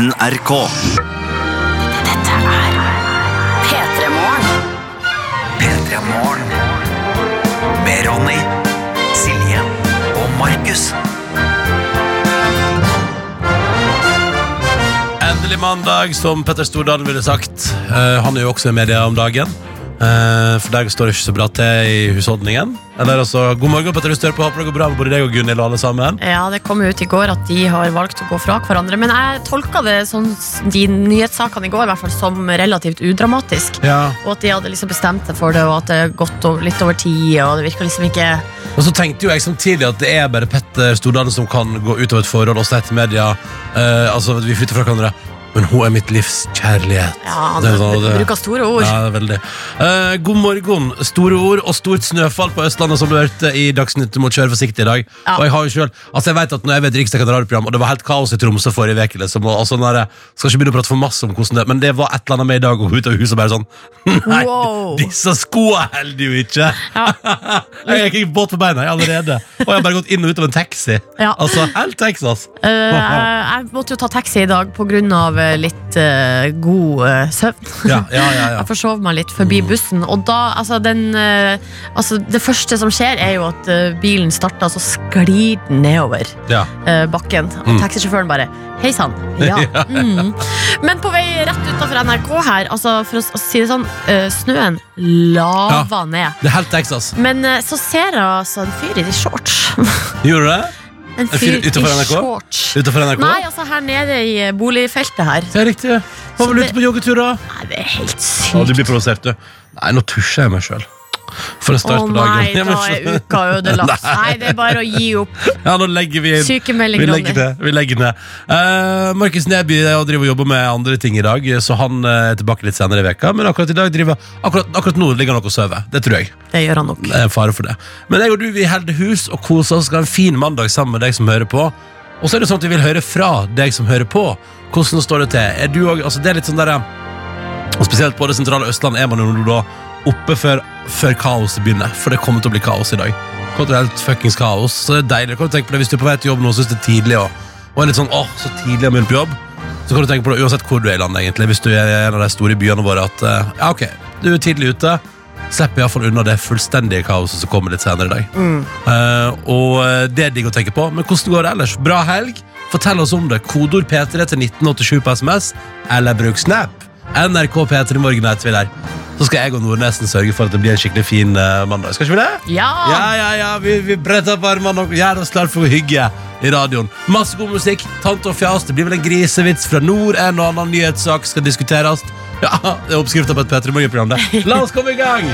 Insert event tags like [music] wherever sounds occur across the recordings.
NRK. Dette er P3 Morgen. P3 Morgen. Med Ronny, Silje og Markus. Endelig mandag, som Petter Stordalen ville sagt. Eh, han er jo også i media om dagen. Eh, for deg står det ikke så bra til i husholdningen. Eller altså, God morgen, Petter. Hører på, håper det går bra med både deg og Gunhild alle sammen. Ja, det kom ut i går at de har valgt å gå fra hverandre. Men jeg tolka det sånn, de nyhetssakene i går i hvert fall, som relativt udramatisk. Ja. Og at de hadde liksom bestemt seg for det, og at det har gått litt over tid. Og det virker liksom ikke Og så tenkte jo jeg samtidig at det er bare Petter Stordalen som kan gå ut av et forhold også etter media Uh, Altså, vi flytter fra hverandre. Men hun er mitt livs kjærlighet. Ja, det, Det sånn, det- bruker store ord. Ja, det er veldig. Eh, god morgen. Store ord og stort snøfall på Østlandet, som du hørte i Dagsnytt. Du må kjøre forsiktig i dag. Ja. Og jeg har jo selv, altså jeg vet at når jeg ved Riksdekkende radioprogram, og det var helt kaos i Tromsø forrige uke, liksom, og, altså, når jeg skal ikke begynne å prate for masse om hvordan det men det var et eller annet med i dag, og ut av huset bare sånn [laughs] Nei, Wow. disse skoene holder jo ikke! [laughs] jeg gikk ikke båt på beina jeg, allerede, og jeg har bare gått inn og ut av en taxi. Ja. Altså, helt Texas. Uh, jeg, måtte jo ta taxi i dag pga. Litt uh, god uh, søvn. Ja, ja, ja. Jeg [laughs] forsov meg litt forbi bussen, og da altså, den, uh, altså, Det første som skjer, er jo at bilen starter, og så sklir den nedover ja. bakken. Og Mm. taxisjåføren bare Hei sann. Ja. [laughs] Mm. Men på vei rett utafor NRK her, altså, for å si det sånn, snøen lava ned. Det er helt Texas. Men så ser jeg altså en fyr i shorts. [laughs] Gjorde du det? En fyr fyr i utenfor NRK? shorts. Utenfor NRK? Nei, altså her nede i eh, boligfeltet her. Det er riktig. Var Så det- ute på joggetur, da? Nei, det er helt Ja, du blir provosert, du. Nei, nå tusjer jeg meg sjøl. For en Å oh, på dagen. nei, [laughs] Ja, men da er uka ødelagt. Nei, det er bare å gi opp. Ja, nå legger vi inn. Sykemelding, Vi legger ned. Vi legger ned. Uh, Markus Neby og driver og jobber med andre ting i dag, så han eh, er tilbake litt senere i veka Men akkurat i dag driver Akkurat, akkurat nå ligger han nok og sover. Det tror jeg. Det gjør han nok. Det er fare for det. Men jeg og du vi holder hus og koser oss. Skal ha en fin mandag sammen med deg som hører på. Og så er det sånn at vi vil høre fra deg som hører på. Hvordan står det til? Er du også, altså det er litt sånn der, og Spesielt på det sentrale Østlandet er man jo da oppe før, før kaoset begynner. For det kommer til å bli kaos i dag. Det kommer til å bli helt fuckings kaos. Så det er deilig. Kan du tenke på det Hvis du er på vei til jobb nå og syns det er tidlig, og, og er litt sånn åh, så tidlig å begynne på jobb, så kan du tenke på det uansett hvor du er i landet, egentlig. Hvis du er i en av de store byene våre, at uh, ja, ok, du er tidlig ute. Slipper iallfall unna det fullstendige kaoset som kommer litt senere i dag. Eh, og eh, det er digg å tenke på. Men hvordan går det ellers? Bra helg? Fortell oss om det. Kodord P3 til 1987 på SMS, eller bruk Snap. NRK P3 Morgen er tvil her. Så skal jeg og Nordnesen sørge for at det blir en skikkelig fin eh, mandag. Skal ikke vi det? Ja! Ja, ja, ja, vi, vi bretter opp armene og gjør oss klar for hygge i radioen. Masse god musikk, tante og fjas. Det blir vel en grisevits fra nord. En og annen nyhetssak skal diskuteres. Ja, Det er oppskrifta på et P3 Morgen-program. det. La oss komme i gang!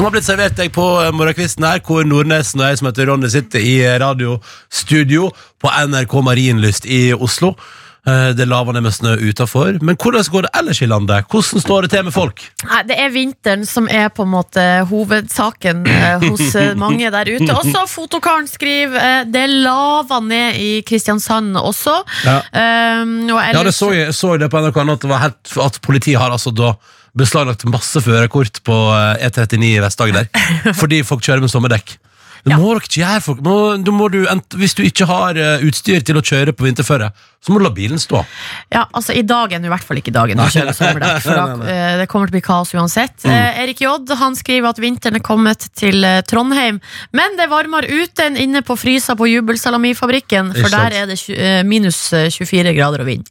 Som har blitt servert deg på eh, morgenkvisten her, hvor Nordnesen og jeg som heter Ronny sitter i eh, radiostudio på NRK Marienlyst i Oslo. Eh, Det laver ned med snø utafor. Men hvordan går det ellers i landet? Hvordan står det til med folk? Nei, det er vinteren som er på en måte hovedsaken hos mange der ute. Også fotokaren skriver det lava ned i Kristiansand også. Ja. Um, og Ja, det så jeg, så jeg det på NRK at, at politiet har altså da beslaglagt masse førerkort på eh, E39 i Vest-Agder [laughs] fordi folk kjører med sommerdekk. Det må dere ikke gjøre, folk. Må, må du, hvis du ikke har eh, utstyr til å kjøre på vinterføre, så må du la bilen stå. ja, altså I dag er nå i hvert fall ikke dagen å kjøre sommerdekk. For [laughs] da, eh, det kommer til å bli kaos uansett. Mm. Eh, Erik J han skriver at vinteren er kommet til eh, Trondheim, men det er varmere ute enn inne på frysa på Jubelsalamifabrikken, for der er det eh, minus eh, 24 grader og vind.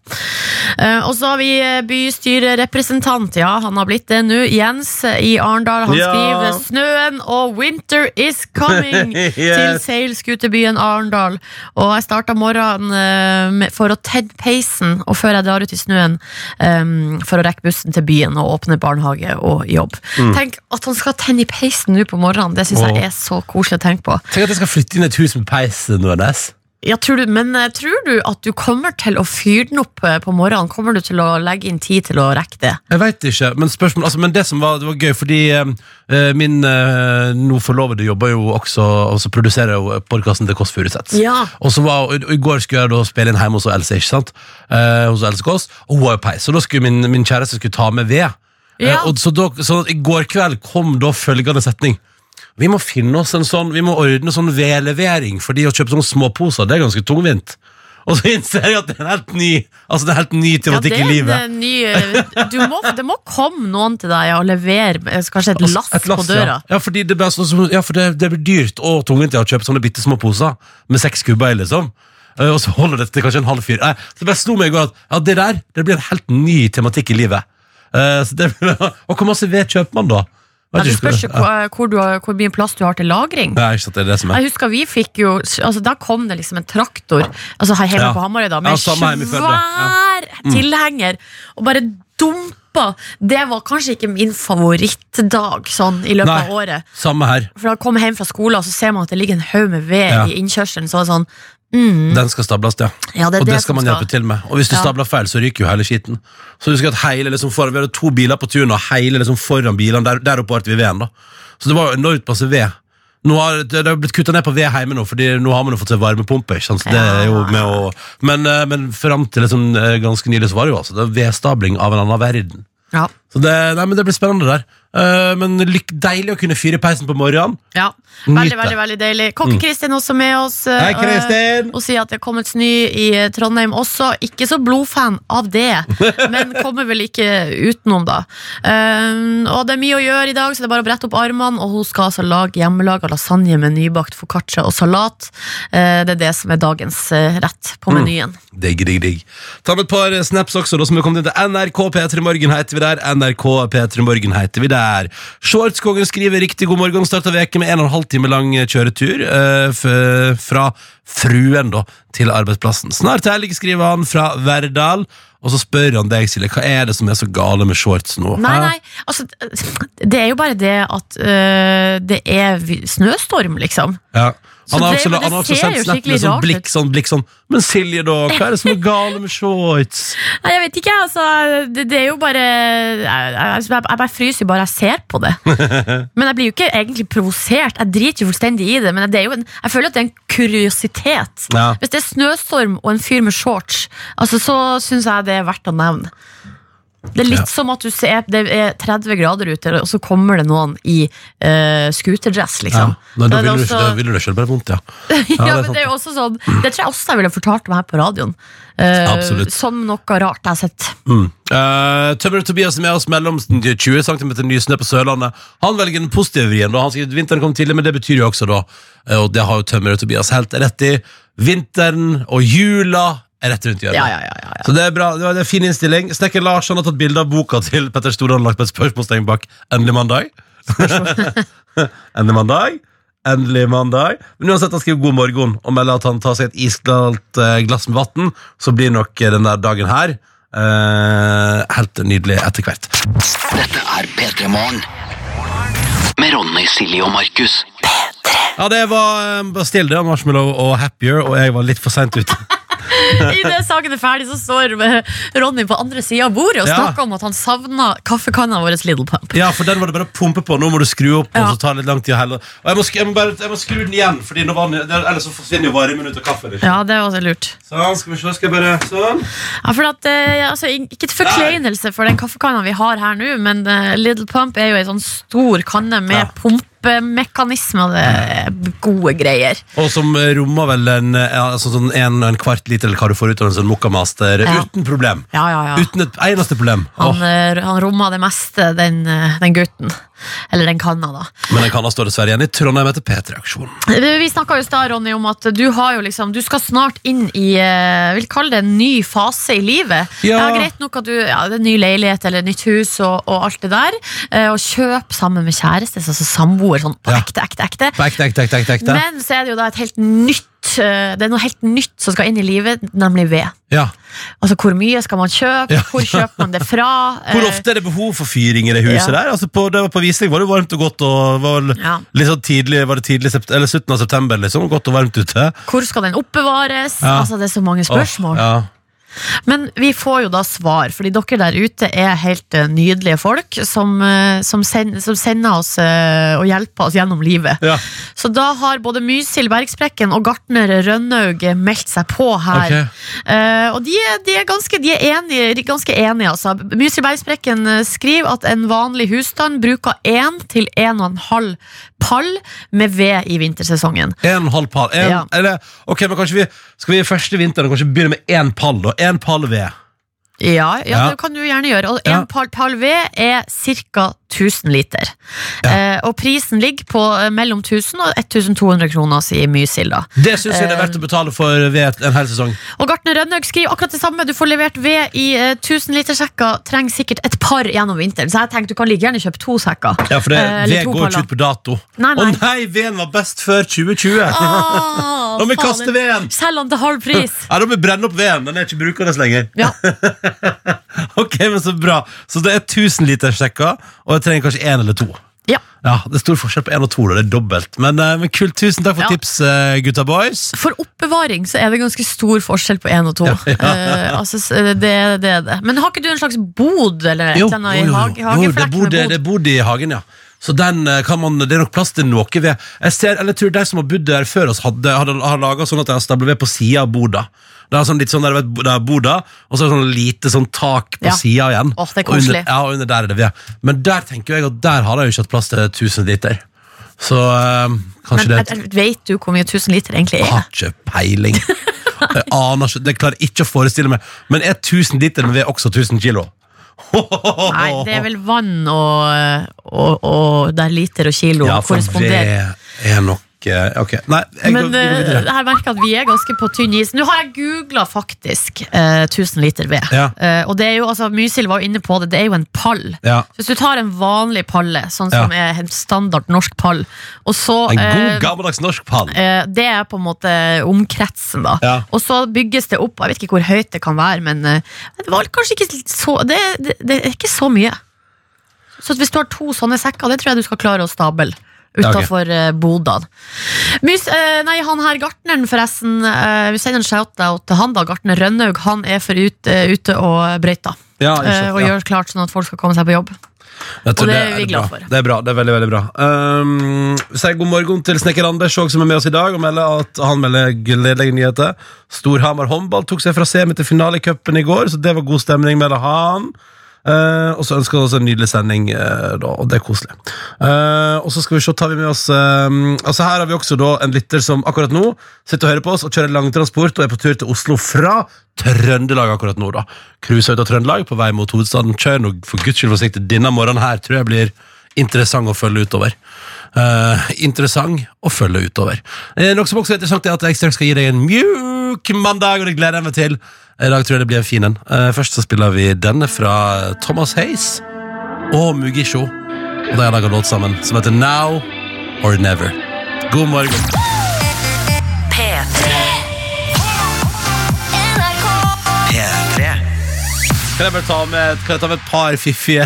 Eh, og så har vi bystyrerepresentant, ja, han har blitt det nå. Jens i Arendal. Han Ja. skriver 'Snøen og winter is coming' [laughs] Yes. til seilskutebyen Arendal. Og jeg starta morgenen for å tenne peisen, og før jeg drar ut i snøen, um, for å rekke bussen til byen og åpne barnehage og jobb. Tenk at han skal tenne i peisen nå på morgenen. Det syns Mm. Jeg er så koselig å tenke på. Tenk at jeg skal flytte inn et hus med peis, Nordnes. Ja, tror du, men eh, tror du at du kommer til å fyre den opp eh, på morgenen? Kommer du til å legge inn tid til å rekke det? Jeg veit ikke, men, spørsmål, altså, men det som var, det var gøy, fordi eh, min eh, nå forlovede jobber jo også Og så produserer jo podkasten til Kåss Furuseth. Ja. Og så var, og I går skulle jeg da spille inn hjemme hos Else, ikke sant? Eh, hos Else Kåss, og hun har jo peis. Så da skulle min, min kjæreste skulle ta med ved. Ja. Eh, og så, da, så i går kveld kom da følgende setning. Vi må finne oss en sånn, vi må ordne sånn vedlevering, fordi å kjøpe sånne småposer, det er ganske tungvint. Og så innser jeg at det er en helt ny Altså det er en helt ny Ja, tematikk det, i livet. er en ny, eh, du må, det må komme noen til deg og levere eh, kanskje et lass, Altså, Et lass, på døra. Ja, ja fordi det, blir så, ja, for det, det blir dyrt og tungvint å kjøpe sånne bitte små poser med seks kubber i, liksom. Eh, Og så holder det til kanskje en halv fyr. Nei, så det bare slo meg i går at ja, det der det blir en helt ny tematikk i livet. Uh, så det, [laughs] og hvor masse ved kjøper man da? Ja, du spør ikke spørs hvor- hvor, hvor, du hvor mye plass du har til lagring. Nei, ikke sant, det er det som er. Jeg husker vi fikk jo altså Da kom det liksom en traktor Altså her hjemme Ja. på Hamarøy da Ja, Med samme svær svær tilhenger Og bare dumpa Det var kanskje ikke min favorittdag Sånn i løpet Nei. av året Samme her. For da kom jeg hjem fra skolen Og så ser man at det ligger en haug med ved Ja. i innkjørselen Så er det sånn mm, Den skal stables, ja. Ja, det og det det skal man man skal. hjelpe til med. Og hvis du Ja. stabler feil, så ryker jo hele skiten. Så husk at hele liksom foran, Vi hadde to biler på turen, og hele liksom foran bilene der, der oppe ble vi veden. da Så det var jo enormt masse ved. Nå har, det det har blitt kutta ned på ved hjemme nå, Fordi nå har man jo fått seg varmepumpe. Ikke sant? Så det er jo med å, men, eh, men fram til liksom, eh, ganske nylig så var det jo altså det vedstabling av en annen verden. Ja, Så det, nei, men det blir spennende der. Eh, men lyk, deilig å kunne fyre peisen på morgenen. ja. Veldig, veldig, veldig deilig Kokke-Kristin også med oss eh, Hei, Kristin! Og sier at det er kommet snø i eh, Trondheim også. Ikke så blodfan av det, [laughs] men kommer vel ikke utenom, da. Um, og det er mye å gjøre i dag, så det er bare å brette opp armene. Og hun skal altså lage hjemmelaga lasagne med nybakt foccaccia og salat. Eh, det er det som er dagens eh, rett på menyen. Digg, digg, digg. Ta med et par snaps også, da, som er kommet inn til NRK P3 Morgen heter vi der. NRK P3 Morgen heter vi der. Shortskogen skriver riktig god morgen. Starta veke med en og en halv time lang kjøretur eh, fra fruen da, til arbeidsplassen. Snart helg, skriver han fra Verdal. Og så spør han deg, Silje, hva er det som er så gale med shorts nå? Nei, nei, altså Det er jo bare det at øh, det er snøstorm, liksom. Ja. Han har også, han har også sendt snap med sånn blikk, sånn blikk sånn Men Silje, da? Hva er det som er gale med shorts? Nei, jeg vet ikke, altså. Det, det er jo bare Jeg, jeg, jeg bare fryser bare jeg ser på det. [laughs] Men jeg blir jo ikke egentlig provosert. Jeg driter jo fullstendig i det, men det en, jeg føler at det er en kuriositet. Ja. Hvis det er snøstorm og en fyr med shorts, altså, så syns jeg det er verdt å nevne. Det er litt Ja. som at du ser det er 30 grader ute, og så kommer det noen i uh, scooterdress, Ja. liksom. Nei, da ville vil du, også- da vil du selv bare vondt, ja. [laughs] ja, det men det er jo også sånn Det tror jeg også jeg ville fortalt meg her på radioen. Uh, som noe rart jeg har sett. Mm. Uh, Tømmer Tobias er med oss mellom 20 cm nysnø på Sørlandet. Han velger den positive vrien. Han sier Vinteren kom tidlig, men det betyr jo også da eh, Og det har jo Tømmer Tobias helt rett i. Vinteren og jula rett rundt hjørnet. Ja, ja, ja, ja, ja. Så det er bra, det var det er fin innstilling. Snekker Lars han har tatt bilde av boka til Petter Stordalen lagt på et spørsmålstegn bak. Endelig mandag. [laughs] Endelig mandag. Endelig mandag. Men uansett, han skriver god morgen og melder at han tar seg et iskaldt eh, glass med vann. Så blir nok den der dagen her eh, helt nydelig etter hvert. Dette er P3 Morgen. Med Ronny, Silje og Markus. Ja, det var eh, Bastille, Marshmallow og Happier, og jeg var litt for seint ute. [laughs] Idet saken er ferdig, så står Ronny på andre sida av bordet og Ja. snakker om at han savna kaffekanna vår Little Pump. Ja, for den var det bare å pumpe på. Nå må du skru opp, Ja. og så tar det litt lang tid å helle. Og jeg må, jeg må, bare, jeg må skru den igjen, Fordi nå var ellers så forsvinner jo varmen ut av kaffen. Ikke? Ja, det var også lurt. Sånn, skal vi se, skal jeg bare Sånn. Ja, for at, eh, altså, ikke til forkleinelse for den kaffekanna vi har her nå, men eh, Little Pump er jo ei sånn stor kanne med Ja. Pumpemekanisme, og det gode greier. Og som eh, rommer vel en, eh, altså sånn en, en kvart liter eller hva du får ut av en sånn Mokkamaster Ja. uten problem. Ja, ja, ja. Uten et eneste problem. Han, eh, han rommer det meste, den, eh, den gutten. Eller den kanna, da. men den kanna står dessverre igjen i Trondheim etter P3-aksjonen. Vi snakka i stad, om at du har jo liksom Du skal snart inn i eh, vil kalle det en ny fase i livet. Ja. Greit nok at du ja, det er ny leilighet eller nytt hus og, og alt det der. Å Og kjøp sammen med kjæreste, altså samboer, sånn på ekte, ekte, ekte. Ekte, ekte, ekte, ekte, ekte. Men så er det jo da et helt nytt eh, Det er noe helt nytt som skal inn i livet, nemlig ved. Ja. Altså hvor mye skal man kjøpe, Ja, hvor kjøper man det fra? [laughs] Hvor ofte er det behov for fyring i det huset Ja. der? Altså på, det var på visning var det varmt og godt, og var sånn tidlig, var det tidlig eller slutten av september, liksom. Godt og varmt ute. Hvor skal den oppbevares? Altså Det er så mange spørsmål. Oh, ja. Men vi får jo da svar, fordi dere der ute er helt eh, nydelige folk som, eh, som, send, som sender oss eh, og hjelper oss gjennom livet. Ja. Så da har både Mysil Bergsprekken og gartner Rønnaug meldt seg på her. Okay. Uh, og de de er ganske, de er enige, de er ganske enige altså. Mysil Bergsprekken skriver at en vanlig husstand bruker 1 til 1,5 pall med ved i vintersesongen. En halv pall. En, Ja. eller, ok, men kanskje vi Skal vi første vinteren kanskje begynne med én pall? da? En pall ved. Ja, ja, Ja. det kan du gjerne gjøre. Og en ja. palvé er ca. 1000 liter. Ja. Eh, og prisen ligger på eh, mellom 1000 og 1200 kroner, sier Mysilda. Det syns jeg det er verdt å betale for ved en hel sesong. Og Gartner Rønnaug skriver akkurat det samme. Du får levert ved i eh, 1000 liter sekker. Trenger sikkert et par gjennom vinteren. Så jeg tenkte du kan like gjerne kjøpe to sekker. Ja, for det, Eh, ved går ikke ut på dato. Nei, Å nei. nei, veden var best før 2020! Ah, Da må vi faen, kaste veden! Selg den til halv pris. Ja, Da må vi brenne opp veden. Den er ikke brukende lenger. Ja. [laughs] Ok, men Så bra. Så det er 1000 liter sekker, og jeg trenger kanskje én eller to. ja. Ja, Det er stor forskjell på én og to. Det er dobbelt. Men, eh, men kult. Tusen takk for Ja. tips, eh, gutta boys. For oppbevaring så er det ganske stor forskjell på én og to. Ja. Eh, altså, det, det er det. Men har ikke du en slags bod eller et eller annet i jo, hage, det, er bod? i hagen, ja. Så den eh, kan man, det er nok plass til noe ved. Jeg, ser, eller jeg tror de som har bodd der før oss, hadde, hadde, har laga sånn at de har stablet ved på sida av boda. Det er sånn litt sånn der, vet, det er boda, og så er det sånn lite sånn tak på Ja. sida igjen. Åh, det er Og under, koselig. ja, og under der er det ved. Men der tenker jeg at der har de jo ikke hatt plass til 1000 liter. Så eh, kanskje Men det jeg- jeg- vet du hvor mye 1000 liter egentlig Jeg er? har ikke peiling. Jeg aner ikke, Det klarer ikke å forestille meg. Men er 1000 liter med ved også 1000 kilo? [laughs] Nei, det er vel vann og, og, og der liter og kilo Ja, for korresponderer. Det er nok eh, Ok, nei, Men går, her eh, jeg at vi er ganske på tynn is. Nå har jeg googla faktisk eh, 1000 liter ved. Ja. Eh, og det er jo, altså, Mysil var jo inne på det, det er jo en pall. Ja. Hvis du tar en vanlig palle, sånn som er en standard norsk pall, og så En god, gammeldags norsk pall. Eh, Det er på en måte omkretsen, da. Ja. Og så bygges det opp. Jeg vet ikke hvor høyt det kan være, men det var kanskje ikke så Det, det, det er ikke så mye. Så hvis du har to sånne sekker, det tror jeg du skal klare å stable. Utafor okay. eh, nei, han her gartneren, forresten. eh, vi sender en shout-out til han, da. Gartner Rønnaug. Han er for ute, ute og brøyter. Ja, ikke eh, og ja. gjør klart sånn at folk skal komme seg på jobb. Og det er vi glad for. Det er bra, det er veldig, veldig bra um, Sier god morgen til Snekker Anders som er med oss i dag Og melder at han melder gledelige nyheter Storhamar håndball tok seg fra semi til finale i cupen i går Så det var god stemning melder han Uh, og så ønsker vi oss en nydelig sending, uh, da, og det er koselig. Uh, og så skal vi se, tar vi med oss Altså Her har vi også da en lytter som akkurat nå sitter og hører på oss og kjører langtransport og er på tur til Oslo fra Trøndelag akkurat nå. da Cruiser ut av Trøndelag på vei mot hovedstaden. Kjør nå for guds skyld forsiktig. Denne morgenen her tror jeg blir interessant å følge utover. Uh, interessant å følge utover. Eh, noe som også er interessant, er at jeg straks skal gi deg en mjuk mandag, og det gleder jeg meg til. I dag tror jeg det blir en fin en. Eh, først så spiller vi denne fra Thomas Hayes og Mugisho. Og de har laga låt sammen som heter Now or Never. God morgen. P3. Kan jeg bare ta med, kan jeg ta med et par fiffige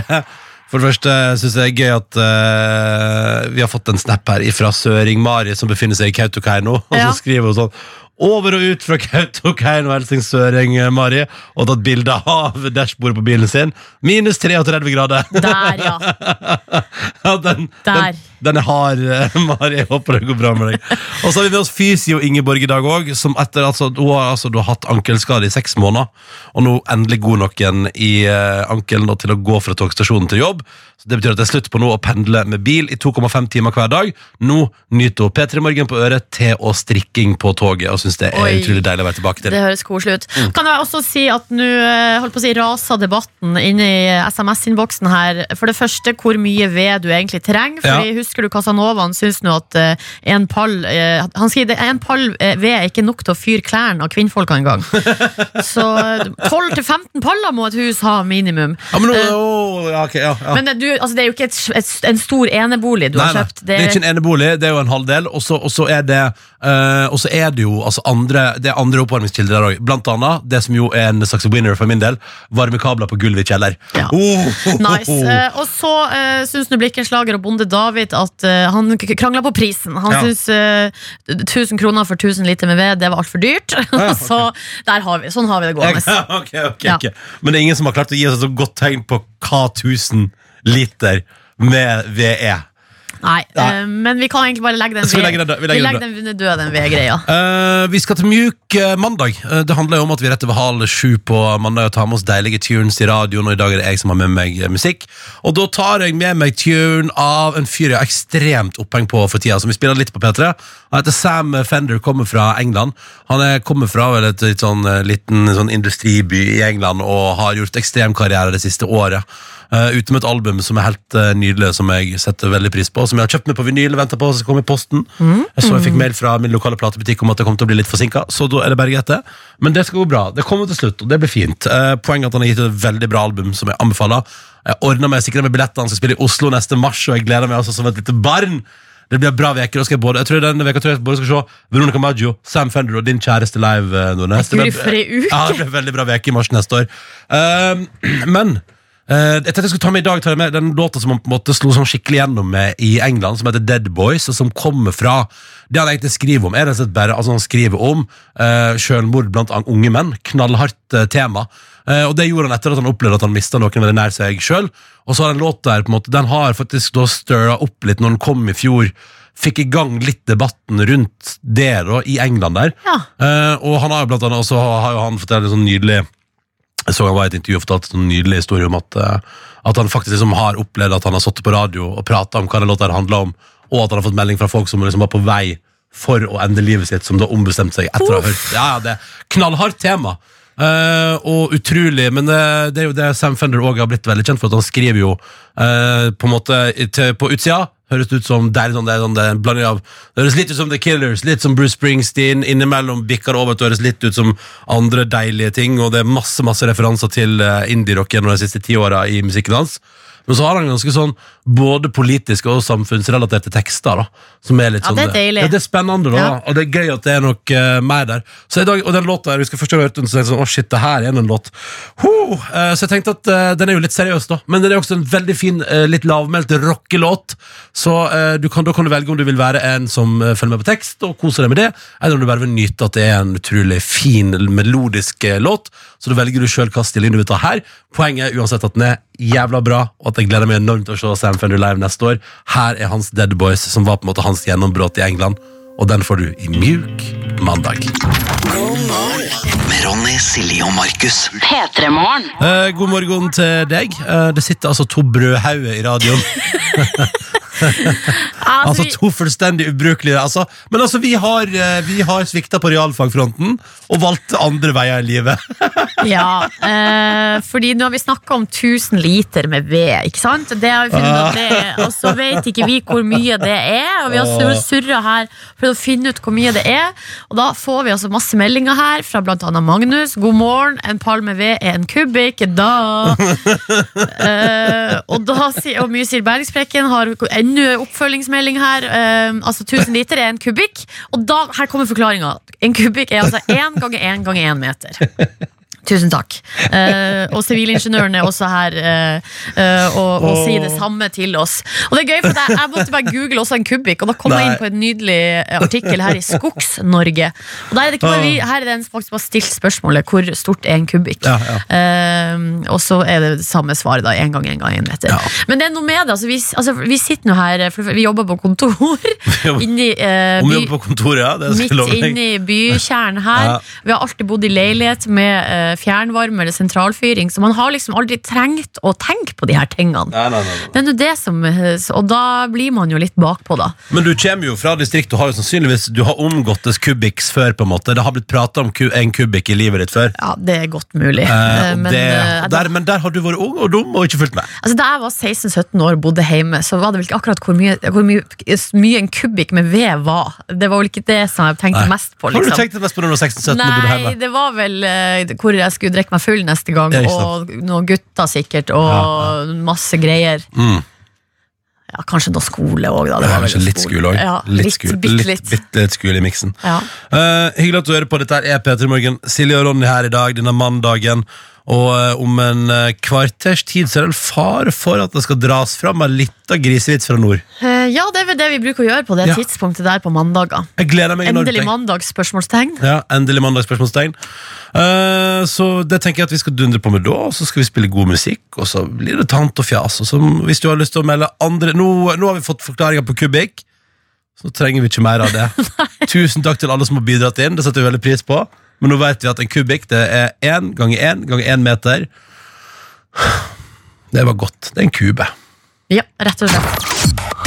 For det første synes jeg det er gøy at uh, vi har fått en snap her fra Søring-Mari, som befinner seg i Kautokeino. Og Ja. så skriver hun sånn over og ut fra Kautokeino, [laughs] og Søring-Mari, og tatt bilde av dashbordet på bilen sin. Minus 33 grader. Der, ja. [laughs] Ja, den, Der. Den, den er hard, eh, Mari. Jeg håper det går bra med deg. Og så har vi med oss Fysio Ingeborg i dag òg. Som etter altså, hun har altså, du har hatt ankelskade i seks måneder, og nå endelig god nok igjen i uh, ankelen til å gå fra togstasjonen til jobb. Så Det betyr at det er slutt på nå å pendle med bil i 2,5 timer hver dag. Nå nyter hun P3 Morgen på øret, til å strikking på toget, og syns det er Oi. utrolig deilig å være tilbake til. Det høres koselig ut. Mm. Kan jeg også si at nå eh, holdt på å si, raser debatten inne i SMS-innboksen her. For det første, hvor mye ved du egentlig trenger. Fordi Husker du Casanova? Han syns nå at eh, en pall eh, Han sier en pall eh, ved er ikke nok til å fyre klærne av kvinnfolka engang. [laughs] Så eh, 12-15 paller må et hus ha minimum. Ja, men Eh, å, ja, ja, ja. Men det, du, altså, det er jo ikke et, et, en stor enebolig du Nei, har kjøpt. det er ikke en enebolig, det er jo en halvdel, og så er det Eh, og så er det jo altså andre, det er andre oppvarmingskilder der òg. Blant annet det som jo er en slags winner for min del. Varmekabler på gulvet i kjeller. Ja. Oh, Nice. Uh, [laughs] og så uh, syns Blikkenslager og Bonde David at uh, han krangla på prisen. Han Ja. syns uh, 1000 kroner for 1000 liter med ved, det var altfor dyrt. ja, [laughs] okay. så der har vi, sånn har vi det gående. [laughs] Okay, okay, Ja. ok. Men det er ingen som har klart å gi oss et så godt tegn på hva 1000 liter med ved er. Nei, Nei. eh, men vi kan egentlig bare legge den vi legger den? Vi legger den den død, den ved-greia. Uh, vi skal til mjuk eh, mandag. Eh, det handler jo om at vi rett over halv sju på mandag og tar med oss deilige tunes i radioen, og i dag er det jeg som har med meg eh, musikk. Og da tar jeg med meg tune av en fyr jeg har ekstremt oppheng på for tida, som vi spiller litt på P3. Han heter Sam Fender, kommer fra England. Han er, kommer fra vel et litt sånn, eh, liten sånn industriby i England og har gjort ekstrem karriere det siste året. Uh, ute med et album som er helt uh, nydelig, som jeg setter veldig pris på. Som jeg har kjøpt meg på vinyl og venter på som komme i posten. Jeg så jeg fikk mail fra min lokale platebutikk om at det kom til å bli litt forsinka, så da er det bare greit, det. Men det skal gå bra. Det kommer til slutt, og det blir fint. Uh, poenget er at han har gitt et veldig bra album som jeg anbefaler. Jeg ordna meg sikra med billetter, han skal spille i Oslo neste mars, og jeg gleder meg altså som et lite barn. Det blir bra skal jeg både, jeg tror denne veka tror jeg både skal se Veronica Maggio, Sam Fender og din kjæreste live. Nordnes. Det uke! Ja, det blir veldig bra uke i mars neste år. Uh, [clears throat] men jeg tenkte jeg skulle ta med i dag tar med den låta som han på en måte slo sånn skikkelig gjennom med i England, som heter Dead Boys, og som kommer fra Det han egentlig skriver om, er rett og slett bare altså Han skriver om uh, selvmord blant unge menn. Knallhardt uh, tema. Uh, og det gjorde han etter at han opplevde at han mista noen veldig nær seg sjøl. Og så har den låta her på en måte Den har faktisk da stirra opp litt når den kom i fjor. Fikk i gang litt debatten rundt det da, i England der. Ja. Uh, og han har jo blant annet også har jo han fortalt en sånn nydelig Jeg så han var i et intervju og fortalte en nydelig historie om at, eh, at han faktisk liksom har opplevd at han har sittet på radio og prata om hva den låta handla om, og at han har fått melding fra folk som liksom var på vei for å ende livet sitt, som da ombestemte seg etter å ha hørt Ja, ja, det er knallhardt tema. Uh, og utrolig, men det, det er jo det Sam Fender også har blitt veldig kjent for, at han skriver jo uh, på en måte til, på utsida. Høres ut som det er, sånn, det sånn, en blanding av Det høres litt ut som The Killers, litt som Bruce Springsteen. Innimellom bikker det over til å høres litt ut som andre deilige ting, og det er masse masse referanser til uh, indie-rock gjennom de siste ti åra i musikken hans. Men så har han ganske sånn både politiske og samfunnsrelaterte tekster. da Som er litt Ja, sånn det er deilig. Ja, det er spennende, da. Ja. Og det er gøy at det er nok eh, mer der. Så i dag, Og den låta her, vi skal først ha hørt den, så tenkte jeg sånn, å shit, det her er en låt. Huh! Eh, så jeg tenkte at eh, den er jo litt seriøs, da. Men den er også en veldig fin, eh, litt lavmælt rockelåt. Så eh, du kan, da kan du velge om du vil være en som eh, følger med på tekst og koser deg med det, eller om du bare vil nyte at det er en utrolig fin, melodisk eh, låt. Så da velger du sjøl hva stilling du vil ta her. Poenget er uansett at den er jævla bra, og at jeg gleder meg enormt til å se Sam Fender live neste år. Her er hans Dead Boys, som var på en måte hans gjennombrudd i England. Og den får du i mjuk mandag. Med Ronny, Silje og Markus. Eh, god morgen til deg. Eh, det sitter altså to brødhauger i radioen. [laughs] [laughs] Altså, Altså to fullstendig ubrukelige altså, Men altså, vi har, eh, vi har svikta på realfagfronten og valgte andre veier i livet. [laughs] ja, eh, fordi nå har vi snakka om 1000 liter med ved, ikke sant? Det har vi funnet ut at det er, og så vet ikke vi hvor mye det er, og vi har sur- surra her for å finne ut hvor mye det er. Og da får vi altså masse meldinger her fra annet Magnus. God morgen, en pall med ved er en kubikk. Da! [laughs] Eh, og da sier og mye sier Bergsprekken har enda oppfølgingsmelding her. Eh, altså 1000 liter er en kubikk. Og da, her kommer forklaringa. En kubikk er altså én ganger én ganger én meter. [laughs] Tusen takk. Eh, og sivilingeniøren er også her eh, eh, og, og sier det samme til oss. Og det er gøy, for jeg, jeg måtte bare google også en kubikk, og da kom jeg inn på en nydelig eh, artikkel her i Skogs-Norge. Og der er vi, her er det en som faktisk bare stilt spørsmålet hvor stort er en kubikk. Ja, ja. Eh, og så er det samme svaret, da. Én gang én gang én meter. Ja. Men det er noe med det. Altså, vi, altså, vi sitter nå her, for vi jobber på kontor [laughs] inni eh, by- ja. Midt jeg love deg. inne i bykjernen her. Vi har alltid bodd i leilighet med fjernvarme eller sentralfyring, så man har liksom aldri trengt å tenke på de her tingene. Nei, nei, nei. Det er nå det som Og da blir man jo litt bakpå, da. Men du kommer jo fra distrikt og har jo sannsynligvis Du har omgått omgåttes kubiks før, på en måte. Det har blitt prata om en kubikk i livet ditt før. Ja, det er godt mulig. Eh, Eh, men det, eh, der, men der har du vært ung og dum og ikke fulgt med. altså, da jeg var 16-17 år og bodde hjemme, så var det vel ikke akkurat hvor mye, hvor mye, mye en kubikk med ved var. Det var vel ikke det som jeg tenkte Nei. mest på. Har du Liksom. tenkt mest på når du var 16-17 og bodde Nei, det var vel uh, hvor jeg skulle drikke meg full neste gang, og noen gutter sikkert, og Ja, masse greier. Mm. Ja, kanskje noe skole òg, da. Det Ja, var kanskje litt skole òg. Ja, litt, litt, skole, bitte litt, litt. litt skole i miksen. Ja. Uh, hyggelig at du hører på. Dette er P3 Morgen. Silje og Ronny her i dag, denne mandagen. Og eh, om en uh, kvarters tid så er det vel fare for at det skal dras fram en lita grisevits fra nord. Eh, ja, det er vel det vi bruker å gjøre på det Ja. tidspunktet der på mandager. Jeg gleder meg enormt. Endelig mandagsspørsmålstegn mandag? Spørsmålstegn. Ja, endelig mandag, spørsmålstegn. Eh, så det tenker jeg at vi skal dundre på med da, og så skal vi spille god musikk, og så blir det tant og fjas. Og så, hvis du har lyst til å melde andre Nå, nå har vi fått forklaringer på kubikk, så trenger vi ikke mer av det. [laughs] Tusen takk til alle som har bidratt inn, det setter vi veldig pris på. Men nå vet vi at en kubikk det er én ganger én ganger én meter. Det var godt. Det er en kube. Ja, rett og slett.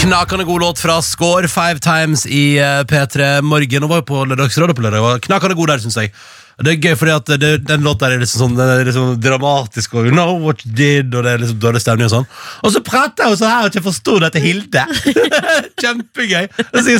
Knakende god låt fra Score Five Times i eh, P3 Morgen. Hun var jo på Lørdagsrådet på lørdag. Knakende god der, syns jeg. Det er gøy, fordi at det, den låta er liksom sånn, den er liksom dramatisk, og you know what you did, og det er liksom dårlig stemning og sånn. Og så prater hun sånn her, og ikke forstår det til Hilde. [laughs] Kjempegøy.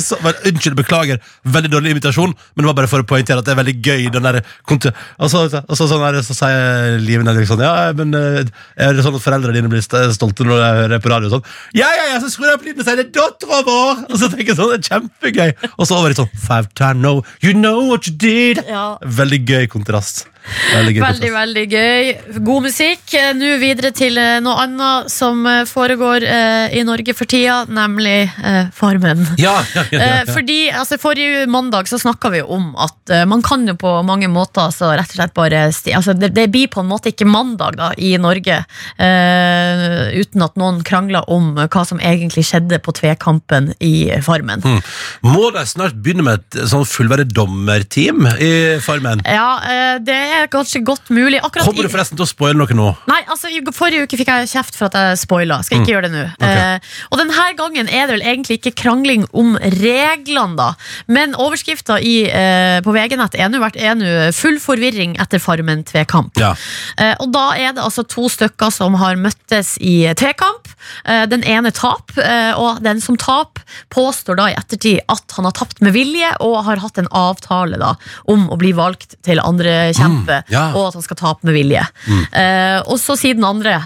Så, men, unnskyld, beklager. Veldig dårlig invitasjon, men det var bare for å poengtere at det er veldig gøy. Den der, og, så, og så, sånn der, så sier Liven Henrik sånn, ja, men eh, er det sånn at foreldrene dine blir stolte når de hører på radio? og Sånn, ja, ja, ja, så skrur jeg på lyden og sier det er dattera vår! Og så tenker jeg sånn, det er kjempegøy. Og så over i sånn, five time no, you know what you did. Ja. Veldig gøy kontrast. Veldig gøy Veldig, veldig gøy. God musikk. Nå videre til eh, noe annet som eh, foregår eh, i Norge for tida, nemlig Farmen. [laughs] Ja, ja, ja, fordi altså, Forrige mandag så snakka vi om at man kan jo på mange måter så rett og slett bare altså, det, det blir på en måte ikke mandag da i Norge eh, uten at noen krangler om hva som egentlig skjedde på tvekampen i Farmen. Mm. Må de snart begynne med et sånn fullverdig dommerteam i Farmen? Ja, eh, det er kanskje godt mulig. Akkurat Kommer du forresten til å spoile noe nå? Nei, altså i Forrige uke fikk jeg kjeft for at jeg spoila. Skal ikke gjøre det nå. Eh, og denne gangen er det vel egentlig ikke krangling om reglene, da. Men overskrifta eh, på VG-nett er nå full forvirring etter Farmen tvekamp. Ja. Eh, og da er det altså to stykker som har møttes i tvekamp. Eh, den ene tap, eh, og den som tap, påstår da i ettertid at han har tapt med vilje, og har hatt en avtale da om å bli valgt til andre kjempe, Mm, ja. og at han skal tape med vilje. Eh, og så sier den andre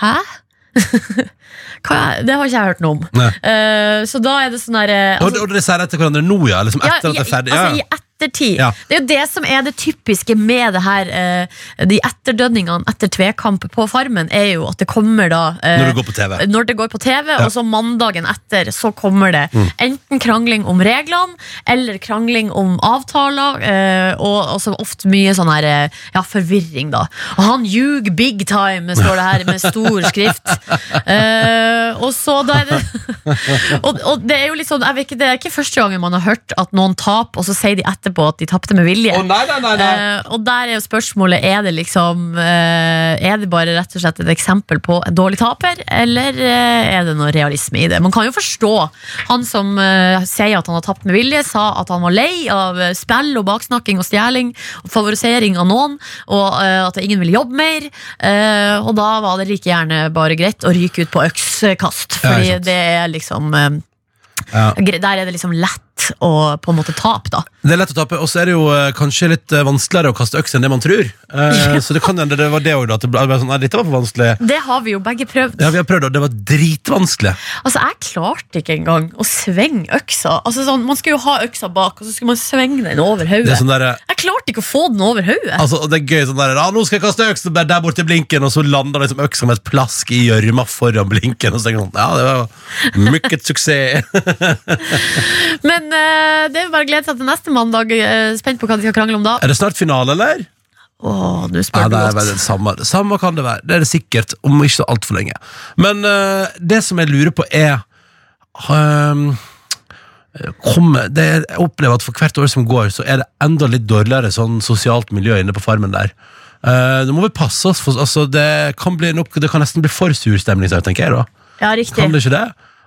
Hæ? [laughs] Det har ikke jeg hørt noe om. Eh, så da er det sånn derre Og, og dere sier det til hverandre nå, ja? Liksom etter at det er ferdig? Altså, Ja. Ettertid. Ja. Det er jo det som er det typiske med det her eh, De etterdønningene etter tvekamp på Farmen, er jo at det kommer da eh, Når det går på TV. når det går på TV, Ja. Mm. og så mandagen etter så kommer det enten krangling om reglene, eller krangling om avtaler, eh, og også ofte mye sånn her ja, forvirring, da. Og han ljug big time, står det her med stor skrift. uh, [laughs] og så da er det [laughs] og, og det er jo litt sånn jeg vet ikke, Det er ikke første gangen man har hørt at noen taper, og så sier de etterpå at de tapte med vilje. Oh, nei, nei, nei. Eh, og der er jo spørsmålet Er det liksom eh, Er det bare rett og slett et eksempel på en dårlig taper, eller eh, er det noe realisme i det? Man kan jo forstå han som eh, sier at han har tapt med vilje, sa at han var lei av spill og baksnakking og stjeling og favorisering av noen, og eh, at ingen ville jobbe mer. Eh, og da var det like gjerne bare greit å ryke ut på økskast, fordi ja, det er liksom Ja. Der er det liksom lett å på en måte tape, da. Det er lett å tape, og så er det jo eh, kanskje litt eh, vanskeligere å kaste øks enn det man tror. Eh, så det kan hende det var det òg, da. At det ble ble sånn, nei, dette var for vanskelig. Det har vi jo begge prøvd. Ja, vi har prøvd, og det var dritvanskelig. Altså, Jeg klarte ikke engang å svinge øksa. Altså, sånn, man skulle jo ha øksa bak, og så skulle man svinge den over Det er hodet. sånn der, Jeg klarte ikke å få den over hodet. altså, det er gøy sånn der, ah, nå skal jeg kaste øksen der, der borte i blinken, og så lander liksom øksa med et plask i gjørma foran blinken, og så tenker man, ja, det var mykket suksess. [laughs] Men eh, det er jo bare å glede seg til neste mandag. eh, spent på hva de skal krangle om da. er det snart finale, eller? Åh, nå spør Ja, det er godt. vel det samme. samme kan det være. Det er det sikkert, om ikke så altfor lenge. Men eh, det som jeg lurer på, er ehm, kommer, det, Jeg opplever at for hvert år som går, så er det enda litt dårligere sånn sosialt miljø inne på farmen der. Uh, nå må vi passe oss, for altså, det, kan bli nok, det kan nesten bli for sur stemning, tenker jeg. da Ja, Kan riktig. det ikke det?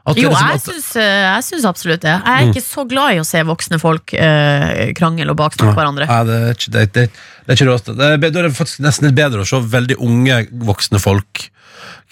At Jo, liksom at- eh, jeg syns absolutt det. Jeg er Mm. ikke så glad i å se voksne folk uh, krangle og baksnakke hverandre. Ja, det, er ikke, det, det, det er ikke er, be- da er det faktisk nesten litt bedre å se veldig unge voksne folk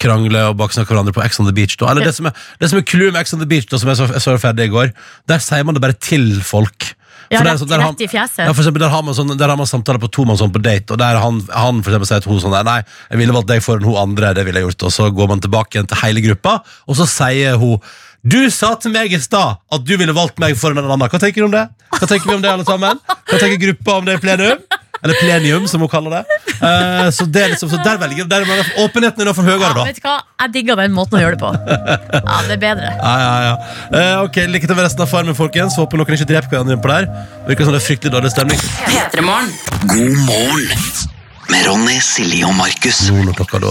krangle og baksnakke hverandre på Ex on the Beach. Da. Eller det som er, det som er clouet med Ex on the Beach, da, som jeg så, jeg så ferdig i går, der sier man det bare til folk. Ja, rett, sånn, rett i fjeset. Ja, for eksempel, der har man, sånn, der har man samtaler på tomannshånd på date, og der han, han for eksempel sier til hun sånn Nei, jeg ville valgt deg foran hun andre, det ville jeg gjort. Og så går man tilbake igjen til hele gruppa, og så sier hun Du sa til meg i stad at du ville valgt meg foran en annen. Hva tenker du om det? Hva tenker vi om det, alle sammen? Hva tenker gruppa om det i plenum? Eller plenium, som hun kaller det. Eh, så det er liksom, så der velger der er Åpenheten er for høyere, Ja, da. vet du hva? Jeg digger den måten å gjøre det på. Ja, det er bedre. Ja, ja, ja. Eh, ok, Lykke til med resten av Farmen, folkens. Håper noen ikke dreper hverandre på der. Virker som det er fryktelig dårlig stemning. P3morgen. God morgen med Ronny, Silje og Markus. Nå når klokka da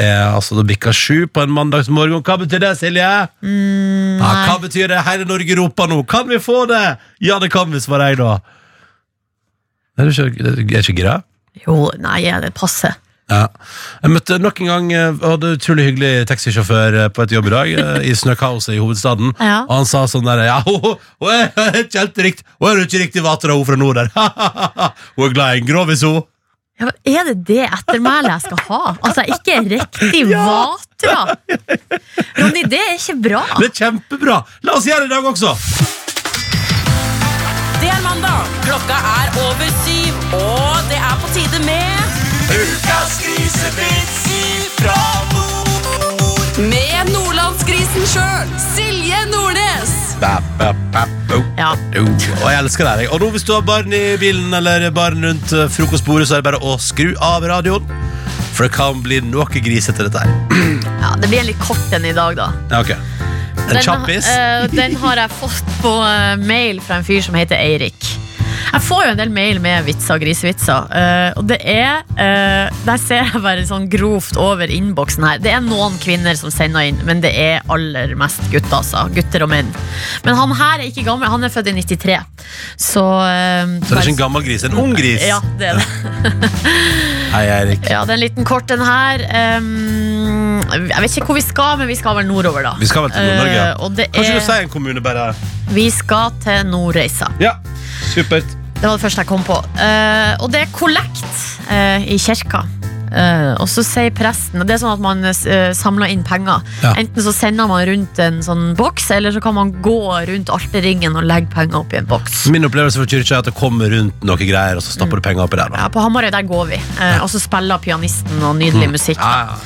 er altså da bikka sju på en mandagsmorgen. Hva betyr det, Silje? ja, hva betyr det? Hele Norge roper nå. Kan vi få det? Ja, det kan vi, svarer jeg da. Er du ikke, er du ikke gira? Jo, nei, det passer. Ja. Jeg møtte nok en gang eh, hadde utrolig hyggelig taxisjåfør eh, på et jobb i dag, eh, i snøkaoset i hovedstaden. Ja. Og han sa sånn der Ja, hun, hun [laughs] er ikke helt riktig Hun er ikke riktig vater, hun fra nord der. [laughs] hun er glad i en grovis, hun. Ja, er det det ettermælet jeg skal ha? Altså, ikke riktig [laughs] vatra? Ronny, det er ikke bra. Det er kjempebra! La oss gjøre det i dag også! Det er mandag. Klokka er over syv, og det er på tide med Ukas grisevits fra nord. Med nordlandsgrisen sjøl, Silje Nordnes. Ba, ba, ba. Ja. Og jeg elsker deg. Og nå hvis du har barn i bilen eller barn rundt eh, frokostbordet, så er det bare å skru av radioen. For det kan bli noe grisete, dette her. ja, Det blir en litt kort en i dag, da. Ja, ok. En Den, kjappis. eh, den har jeg fått på eh, mail fra en fyr som heter Eirik. Jeg får jo en del mail med vitser, grisevitser. eh, og det er Der ser jeg bare sånn grovt over innboksen her. Det er noen kvinner som sender inn, men det er aller mest gutter. Altså. Gutter og menn. Men han her er ikke gammel. Han er født i 93. Så, Så det er ikke en gammel gris, en ung gris. Ja, det er det. [laughs] [laughs] Hei, Eirik. Ja, det er en liten kort en her. Um, jeg vet ikke hvor vi skal, men vi skal vel nordover, da. Vi skal vel til Nord-Norge. Eh, og det Kanskje du er, sier en kommune, bare? vi skal til Nordreisa. Ja, supert. Det var det første jeg kom på. Eh, og det er kollekt eh, i kirka. Eh, og så sier presten Det er sånn at man uh, samler inn penger. Ja. Enten så sender man rundt en sånn boks, eller så kan man gå rundt alterringen og legge penger oppi en boks. Min opplevelse fra kyrkja er at det kommer rundt noe greier, og så stapper du penger oppi der. da. Ja, på Hamarøy der går vi. Eh, og så spiller pianisten og nydelig musikk. Ja, ja.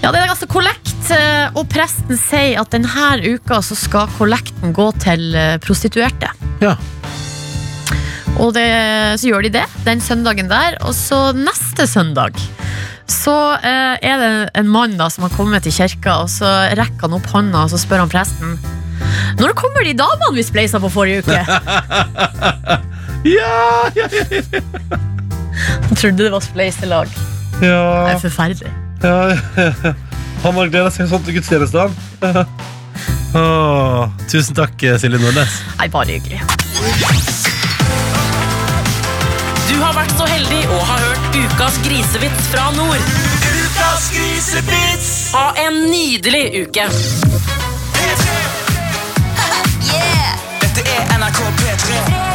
Ja, det er altså kollekt, og presten sier at denne uka så skal kollekten gå til prostituerte. ja. Og det, så gjør de det den søndagen der, og så neste søndag så eh, er det en mann da som har kommet til kirka, og så rekker han opp hånda og så spør han presten Når kommer de damene vi spleisa på forrige uke? [laughs] Ja, ja, ja, Han trodde det var spleiselag. Det er forferdelig. ja, ja. Han har gleda seg sånn til gudstjenestene. [laughs] Åh, tusen takk, Silje Nordnes. Nei, bare hyggelig. Heldig og har hørt ukas grisevits fra nord. Ukas grisevits! Ha en nydelig uke. [laughs] Dette er NRK P3.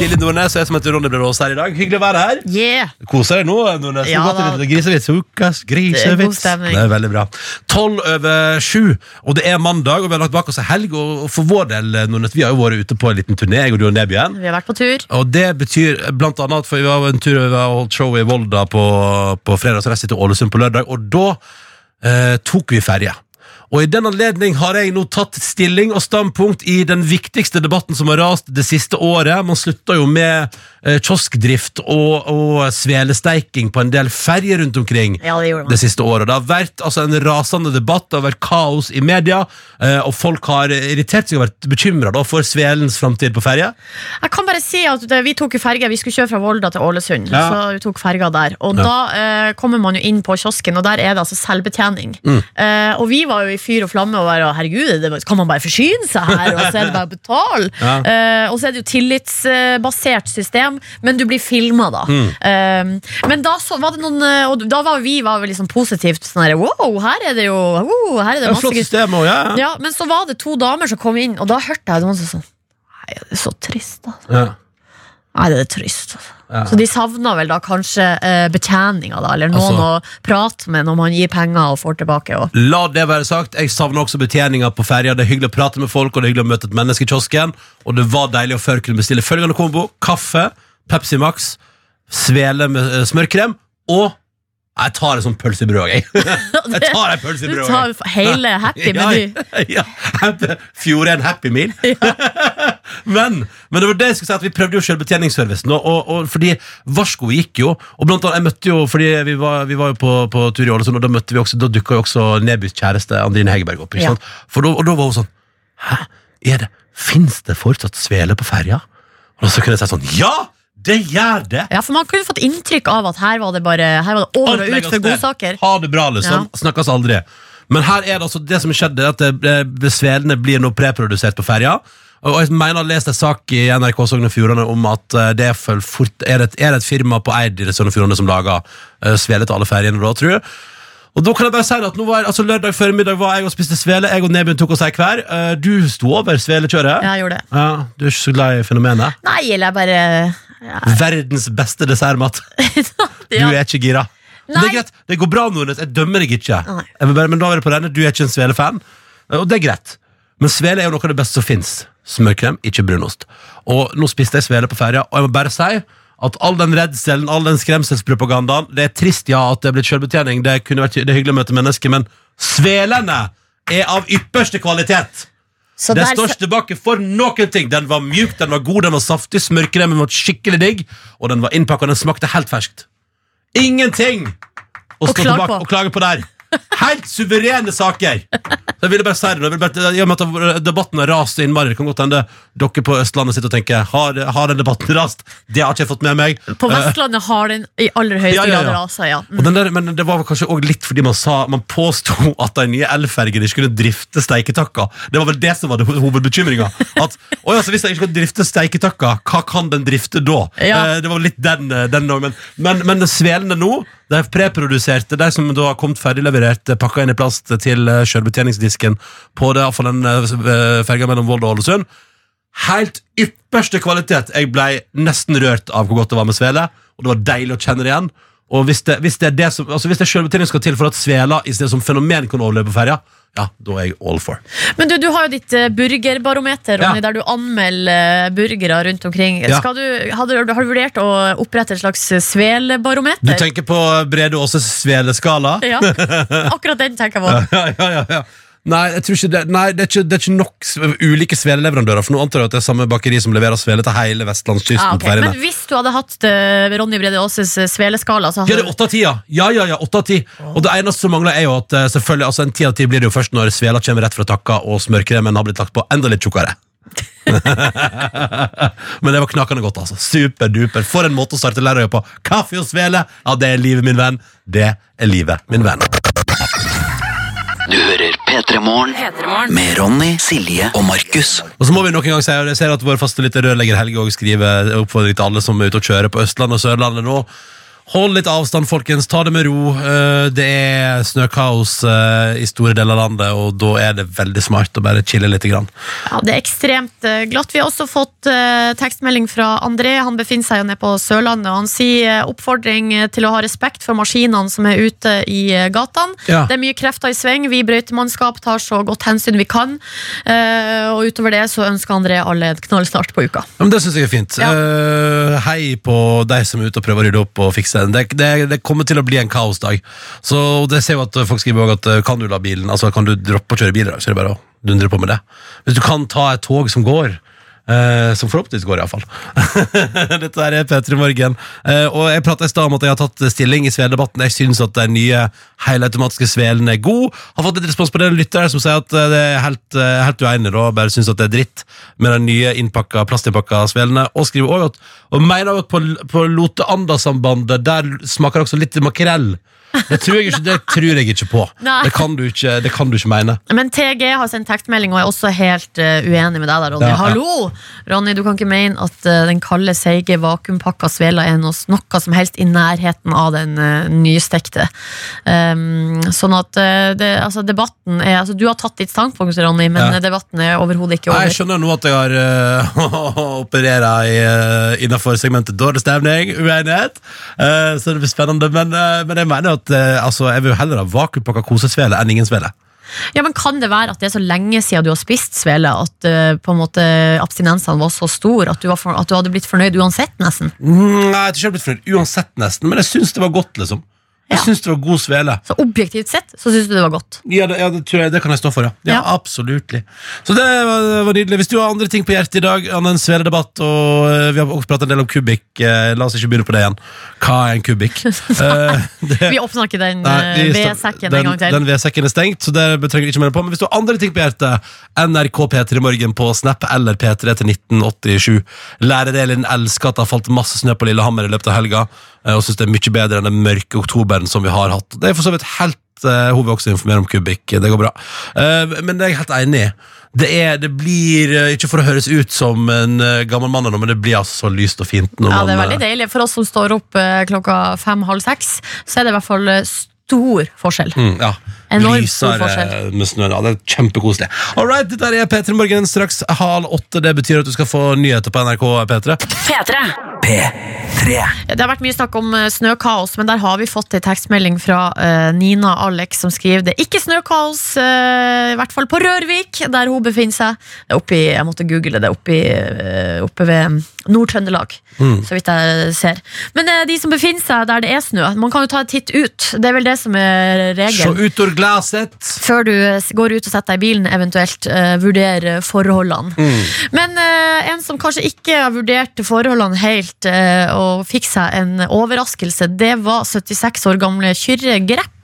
Silje Nordnes og jeg som heter Ronny Brede her i dag. Hyggelig å være her. Yeah! Koser deg nå, Nordnes? Ja, da. grisevits. Ukas Det er grisevits. Det er veldig bra. Tolv over sju, og det er mandag, og vi har lagt bak oss en helg. Og for vår del, Nordnes, vi har jo vært ute på en liten turné, jeg og du og Nebyen. Vi har vært på tur. Og det betyr blant annet for vi var en tur over har holdt show i Volda på, på fredag, så reiste vi til Ålesund på lørdag, og da eh, tok vi ferje. Og i den anledning har jeg nå tatt stilling og standpunkt i den viktigste debatten som har rast det siste året. Man slutta jo med eh, kioskdrift og, og svelesteiking på en del ferjer rundt omkring Ja, det det siste året. Det har vært altså, en rasende debatt, det har vært kaos i media, eh, og folk har irritert seg og vært bekymra for svelens framtid på ferje. Jeg kan bare si at det, Vi tok jo ferge, vi skulle kjøre fra Volda til Ålesund. Ja. Så vi tok ferga der Og Ja. da eh, kommer man jo inn på kiosken, og der er det altså selvbetjening. Mm. Eh, og vi var jo i fyr og flamme og bare herregud, det, kan man bare forsyne seg her? Og så er det bare å betale. [laughs] Ja. Uh, og så er det jo tillitsbasert system, men du blir filma, da. Mm. Uh, men da så var det noen eh, Og da var vi var liksom positivt sånn her Wow, her er det jo wow, Her er det masse flott system også, ja. ja, Men så var det to damer som kom inn, og da hørte jeg noen som sånn Nei, det er så trist, altså. ja. Nei, det er trist. Altså. Så de savner vel da kanskje eh, betjeninga, da, eller noen Altså- å prate med når man gir penger og får tilbake. Og. La det være sagt, jeg savner også betjeninga på ferja. Det er hyggelig å prate med folk, og det er hyggelig å møte et menneske i kiosken. Og det var deilig å før kunne bestille følgende kombo. Kaffe, Pepsi Max, svele med eh, smørkrem, og jeg tar et sånt pølsebrød, jeg. [laughs] Jeg tar en pølse i Du tar hele [laughs] Happy Meal [laughs] Ja, ja. er Fjorden Happy Meal. men, men det var det jeg skulle si at vi prøvde jo selvbetjeningsservicen. Og, og, og fordi Varsko gikk jo, og blant annet jeg møtte jo Fordi vi var, vi var jo på, på tur i Ålesund, og da møtte vi også Da dukka jo også Nebys kjæreste Andrine Hegerberg opp. Ikke Ja. For da, og da var hun sånn Hæ? Er det, Fins det fortsatt svele på ferja? Og så kunne jeg si sånn Ja! Det gjør det! Ja, for man kunne fått inntrykk av at her var det bare Her var det over og ut for godsaker. Ha det bra, liksom. Snakkes aldri. Men her er det altså det som skjedde, at det, det, svelene blir nå preprodusert på ferja. Og jeg mener jeg har lest en sak i NRK Sogn og Fjordane om at eh, det er, fort, er, det, et- er det et firma på Eid i Sogn og Fjordane som lager uh, svele til alle ferjene, da, tror jeg. Og da kan jeg bare si at var, altså Lørdag formiddag var jeg og spiste svele. Jeg og Nebyen tok oss ei hver. Uh, du sto over svelekjøret. Ja, jeg gjorde det. Ja, du er ikke så glad i fenomenet? Nei, eller jeg bare Verdens beste dessertmat. [laughs] Du er ikke gira. Men Det er greit, det går bra, Nordnes. Jeg dømmer deg ikke. Nei. Jeg vil bare, men da er det på denne, Du er ikke en Svele-fan, og det er greit. Men svele er jo noe av det beste som fins. Smørkrem, ikke brunost. Og nå spiste jeg svele på ferja, og jeg må bare si at all den redselen, all den skremselspropagandaen Det er trist, ja, at det er blitt selvbetjening. Det, kunne vært, det er hyggelig å møte mennesker, men svelene er av ypperste kvalitet. Så Det der, står ikke tilbake for noen ting. Den var mjuk, den var god, den var saftig, smørkremen var skikkelig digg, og den var innpakka, og den smakte helt ferskt. Ingenting å stå klage tilbake på. og klage på der. Helt suverene saker! Så jeg ville bare si det. Jeg ville bare, i og med at Debatten har rast innmari. Det kan godt hende dere på Østlandet sitter og tenker Har, har den debatten rast? Det har ikke jeg fått med meg. på Eh, Vestlandet har den i aller høyeste Ja, ja, ja. grad rasa, ja. den der, men det var kanskje òg litt fordi man sa Man påsto at de nye elfergene ikke kunne drifte steiketakka. Det var vel det som var hovedbekymringa. At, «Å ja, så Hvis de ikke kan drifte steiketakka, hva kan den drifte da? Ja. Eh, det var litt den, eh, den men, men, men svelende nå, de preproduserte, de som da har kommet ferdiglevert, eh, pakka inn i plast til sjølbetjeningsdisken på det, iallfall den eh, ferga mellom Volda og Ålesund. Helt ypperste kvalitet. Jeg ble nesten rørt av hvor godt det var med svele, og det var deilig å kjenne det igjen. Og hvis det, hvis det er det som altså hvis det er selvbetjening skal til for at svela i stedet som fenomen kan overleve på ferja, ja, da er jeg all for. Men du, du har jo ditt eh, burgerbarometer, Ronny, Ja. der du anmelder eh, burgere rundt omkring. Ja. Skal du, hadde, har du vurdert å opprette et slags svelebarometer? Du tenker på Brede Aases sveleskala? Ja, akkurat den tenker jeg på. [laughs] Ja, ja, ja, ja. Nei, jeg tror ikke det, nei det, er ikke, det er ikke nok s- ulike sveleleverandører. For nå antar jeg at det er samme bakeri som leverer svele til hele vestlandskysten. Ah, på ok. feriene. Men hvis du hadde hatt eh, Ronny Brede Aases eh, sveleskala, så Ja, hadde det er åtte av ti, ja. Ja, ja, ja, åtte av ti. Og det eneste som mangler, er jo at eh, selvfølgelig, altså en ti av ti blir det jo først når svela kommer rett fra takka og smørkremen har blitt lagt på enda litt tjukkere. [laughs] Men det var knakende godt, altså. Superduper. For en måte å starte lærerøya på. Kaffe og svele, ja, det er livet, min venn. Det er livet, min venn. P3morgen. med Ronny, Silje og Markus. Og så må vi nok en gang si, og jeg ser at vår faste lytter rørlegger Helge også skriver oppfordring til alle som er ute og kjører på Østlandet og Sørlandet nå. Hold litt avstand, folkens. Ta det med ro. Eh, Det er snøkaos eh, i store deler av landet, og da er det veldig smart å bare chille litt. Grann. Ja, Det er ekstremt eh, glatt. Vi har også fått tekstmelding fra André. Han befinner seg jo nede på Sørlandet. og Han sier oppfordring til å ha respekt for maskinene som er ute i gatene. Ja. Det er mye krefter i sving. Vi brøytemannskap tar så godt hensyn vi kan. Og utover det så ønsker André alle en knallstart på uka. Ja, men Det syns jeg er fint. Ja. Hei på de som er ute og prøver å rydde opp og fikse. Det, det, det kommer til å bli en kaosdag. Så det ser jo at folk skriver også at eh, kan du la bilen Altså kan du droppe å kjøre bil i dag, er bare å dundre på med det. Hvis du kan ta et tog som går. Eh, som forhåpentligvis går, iallfall. [laughs] Dette er P3 Morgen. Eh, og jeg prata i stad om at jeg har tatt stilling i sveledebatten. Jeg syns at den nye helautomatiske svelen er god. Har fått litt respons på den lytteren som sier at eh, det er helt, eh, helt uenig, da. Bare syns at det er dritt med den nye innpakka, plastinnpakka svelene. Og skriver også at Og mener at på, på Lote-Anda-sambandet, der smaker det også litt makrell. Det tror jeg ikke, det tror jeg ikke på. Det kan, du ikke, det kan du ikke mene. Men TG har sendt tekstmelding og er også helt eh, uenig med deg der, Ronny. Ja, ja. Hallo! Ronny, du kan ikke mene at eh, den kalde, seige, vakuumpakka svela er noe, noe som helst i nærheten av den uh, nystekte. Um, sånn at det, altså, debatten er altså, Du har tatt ditt standpunkt, Ronny, men Ja. debatten er overhodet ikke Nei, over. Jeg skjønner nå at jeg har [laughs] operera uh, innenfor segmentet dårlig stemning, uenighet. Så det blir spennende. Men, men jeg mener at eh, altså, jeg vil jo heller ha vakuumpakka kosesvele enn ingen svele. Ja, men Kan det være at det er så lenge siden du har spist svele at eh, på en måte abstinensene var så store at du, var for, at du hadde blitt fornøyd uansett, nesten? Mm, Nei, jeg tror ikke jeg har blitt fornøyd uansett, nesten. Men jeg syns det var godt, liksom. Jeg Ja. syns det var god svele. Så objektivt sett så syns du det var godt. Ja, det, ja, det, jeg, det kan jeg stå for, ja. ja. Absolutt. Så det var, det var nydelig. Hvis du har andre ting på hjertet i dag, annet enn sveledebatt, og eh, vi har også pratet en del om kubikk, eh, la oss ikke begynne på det igjen. Hva er en kubikk? [laughs] Eh, Vi ikke den V-sekken vedsekken en gang til. Den vedsekken er stengt, så det trenger vi ikke mer på. Men hvis du har andre ting på hjertet, NRK P3 Morgen på Snap eller P3 til 1987. Lærer Elin elsker at det har falt masse snø på Lillehammer i løpet av helga, eh, og syns det er mye bedre enn den mørke oktoberen som vi har hatt. Det er for så vidt helt eh, Hun vil også informere om kubikk. Det går bra. Eh, Men det er jeg helt enig i. Det, er, det blir, eh, ikke for å høres ut som en eh, gammel mann, men det blir altså så lyst og fint. Ja, det er veldig eh, deilig. For oss som står opp eh, klokka fem-halv seks, så er det i hvert fall eh, stor forskjell. Mm, ja. Enormt stor forskjell. med snøen. Ja, det er kjempekoselig. All right, dette er P3 Morgen straks halv åtte. Det betyr at du skal få nyheter på NRK P3. P3. Det har vært mye snakk om eh, snøkaos, men der har vi fått en tekstmelding fra eh, Nina Alex som skriver det er ikke snøkaos, eh, i hvert fall på Rørvik, der hun befinner seg. Det er oppe i, jeg måtte google det, oppe, i, eh, oppe ved Nord-Trøndelag, så vidt jeg ser. Men de som befinner seg der det er snø, man kan jo ta en titt ut. Det er vel det som er regelen. Glasset. Før du eh, går ut og setter deg i bilen, eventuelt uh, vurdere forholdene. Men uh, en som kanskje ikke har vurdert forholdene helt uh, og fikk seg en overraskelse, det var 76 år gamle Kyrre Grepp.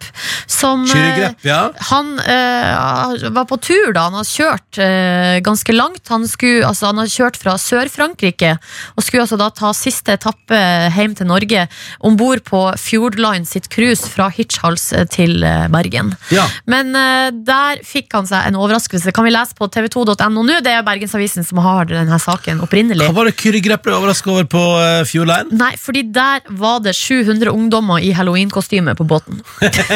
Som eh, Grepp, ja. han uh, var på tur da, han har kjørt uh, ganske langt. Han, skulle, altså, han har kjørt fra Sør-Frankrike og skulle altså da ta siste etappe hjem til Norge om bord på Fjordline sitt cruise fra Hirtshals til eh, Bergen. Ja. Men uh, der fikk han seg en overraskelse. Kan vi lese på tv2.no nå? Det er Bergensavisen som har denne saken opprinnelig. Hva var det Kyrre Grepp ble overraska over på uh, Fjordline? Nei, fordi der var det 700 ungdommer i halloweenkostyme på båten. [laughs]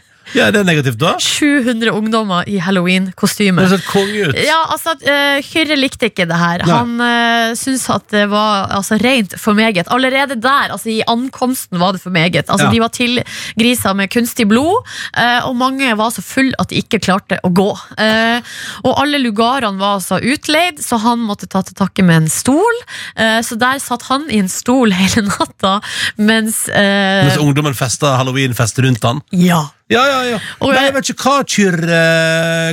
Ja, er det negativt, da? 700 ungdommer i halloween-kostyme. Det ser konge ut. Ja, altså, uh, Kyrre likte ikke det her. Nei. Han uh, syntes at det var altså, rent for meget. Allerede der, altså i ankomsten, var det for meget. Altså, Ja. De var tilgrisa med kunstig blod, uh, og mange var så full at de ikke klarte å gå. Uh, og alle lugarene var altså utleid, så han måtte ta til takke med en stol. Så der satt han i en stol [laughs] hele natta, mens Mens ungdommen festa halloweenfest rundt han. Ja. Ja, ja, ja. Og Nei, jeg- vet ikke hva Kyrre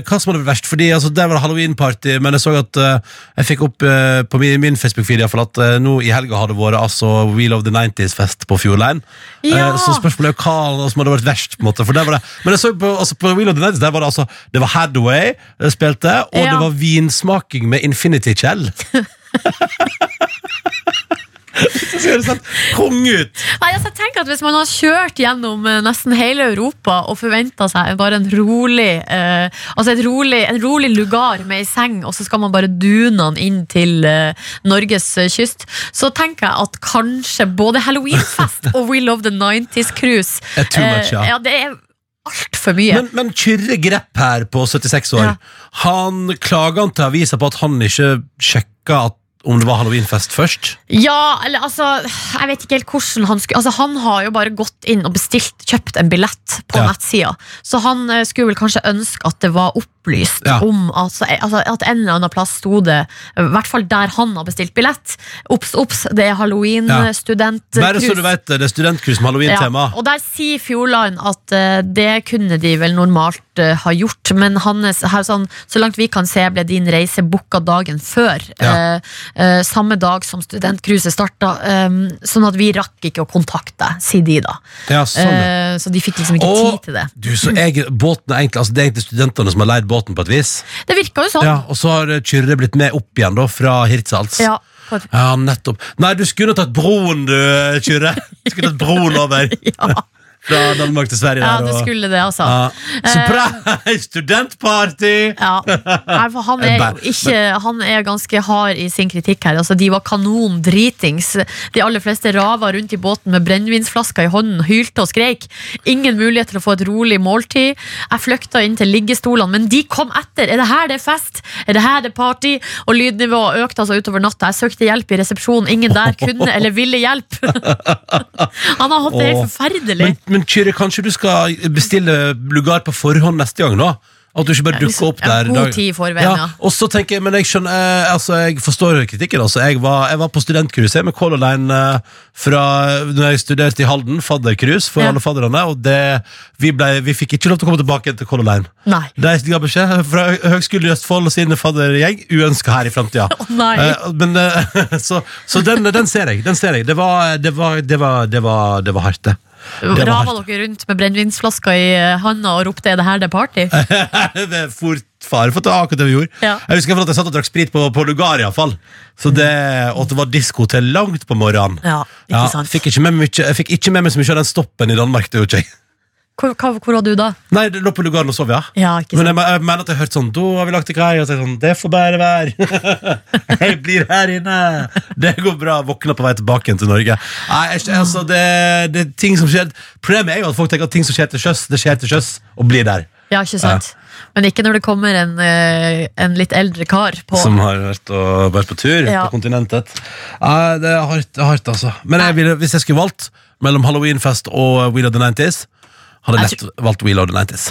Hva som hadde vært verst, Fordi altså, der var det halloweenparty, men jeg så at eh, jeg fikk opp eh, på min, min Facebook-feed i at eh, nå i helga har det vært altså Wheel of the 90s-fest på Fjordline. Ja. Eh, så spørsmålet er hva som hadde vært verst. på en måte For der var det Men jeg så på, altså, på Wheel of the 90s Der var det altså Det var Hadaway eh, spilte, og Ja. det var vinsmaking med Infinity Kjell. [laughs] Det ser sånn kong ut! Nei, altså, jeg tenker at Hvis man har kjørt gjennom eh, nesten hele Europa og forventa seg bare en rolig eh, Altså et rolig, en rolig lugar med ei seng, og så skal man bare dune den inn til eh, Norges eh, kyst, så tenker jeg at kanskje både halloweenfest [laughs] og We Love the 90s Cruise Er too much, ja. ja, Det er altfor mye. Men, men Kyrre Grepp her på 76 år Ja. Han klager han til avisa på at han ikke sjekka at, om det var halloweenfest først. Ja, eller altså Jeg vet ikke helt hvordan han skulle Altså Han har jo bare gått inn og bestilt Kjøpt en billett på Ja. nettsida Så han eh, skulle vel kanskje ønske at det var opplyst Ja. Om altså, altså, at en eller annen plass sto det I hvert fall der han har bestilt billett Ops, ops, det er Ja. Halloween-student Bare så du vet det, det er studentcruise med halloween-tema. og der sier Fjordline at uh, det kunne de vel normalt uh, ha gjort, men Hannes, her, sånn, så langt vi kan se, ble din reise booka dagen før. Ja. eh, samme dag som studentcruiset starta. um, sånn at vi rakk ikke å kontakte deg, sier de da. Ja, sånn, ja. Så de fikk liksom ikke Og- tid til det. Du, så jeg, båten er egentlig, altså Det er egentlig studentene som har leid båten på et vis. Det virka jo sånn. Ja, Og så har Kyrre blitt med opp igjen da fra Hirtshals. Ja, på et, Ja, nettopp. Nei, du skulle tatt broen, du, Kyrre. Du skulle tatt broen over. [laughs] ja. Fra Danmark til Sverige. Ja, der, det du skulle det, altså. ja. Surprise! Studentparty! Ja. Han er jo [laughs] ikke Han er ganske hard i sin kritikk her. Altså, de var kanon dritings. De aller fleste rava rundt i båten med brennevinsflasker i hånden, hylte og skreik. Ingen mulighet til å få et rolig måltid. Jeg flykta inn til liggestolene, men de kom etter. Er det her det er fest? Er det her det er party? Og lydnivået økte altså utover natta. Jeg søkte hjelp i resepsjonen. Ingen der kunne [laughs] eller ville hjelpe. [laughs] han har hatt det helt forferdelig. Men, men Kyrre, kanskje du skal bestille lugar på forhånd neste gang, da? At du ikke bare Ja, dukker liksom, opp ja, der god tid i forveien, ja. Og så tenker jeg, men jeg skjønner eh, Altså, jeg forstår kritikken. Altså. Jeg, var, jeg var på studentcruise med Color Line eh, fra Når jeg studerte i Halden, faddercruise for Ja. alle fadderne, og det, vi, ble, vi fikk ikke lov til å komme tilbake igjen til Color Line. Nei. De ga beskjed fra Høgskolen i Østfold og sin faddergjeng uønska her i framtida. [laughs] nei. men eh, [laughs] så, så den, den ser jeg. Den ser jeg. Det var, det var, det var, det var, det var hardt, det. Rava dere rundt med brennevinsflasker i eh, handa og ropte 'er det her det er party'? [laughs] det er fort fare for at det var akkurat det vi gjorde. Ja. Jeg husker at jeg satt og drakk sprit på, på lugar, iallfall. Så det, og det var disko til langt på morgenen. Ja, ikke sant. Fikk ikke med mye, jeg fikk ikke med meg så mye av den stoppen i Danmark. Det gjorde ikke jeg. Hvor, hvor var du da? Nei, det lå på lugaren og sov, ja. Ja, ikke Men sant. jeg, jeg mener at jeg har hørt sånn Da har vi lagt til kai, og så er jeg sånn Det får bare være. [laughs] jeg blir her inne. Det går bra. Våkner på vei tilbake igjen til Norge. Nei, jeg, altså, det, det er ting som skjer Problemet er jo at folk tenker at ting som skjer til sjøs, det skjer til sjøs, og blir der. Ja, ikke sant? Men ikke når det kommer en, eh, en litt eldre kar på. Som har vært, og, vært på tur Ja. på kontinentet. Ja, det er hardt, hardt altså. Men jeg ville, hvis jeg skulle valgt mellom Halloweenfest og Wheel of the 90s, hadde lett valgt Wheel of the 90s.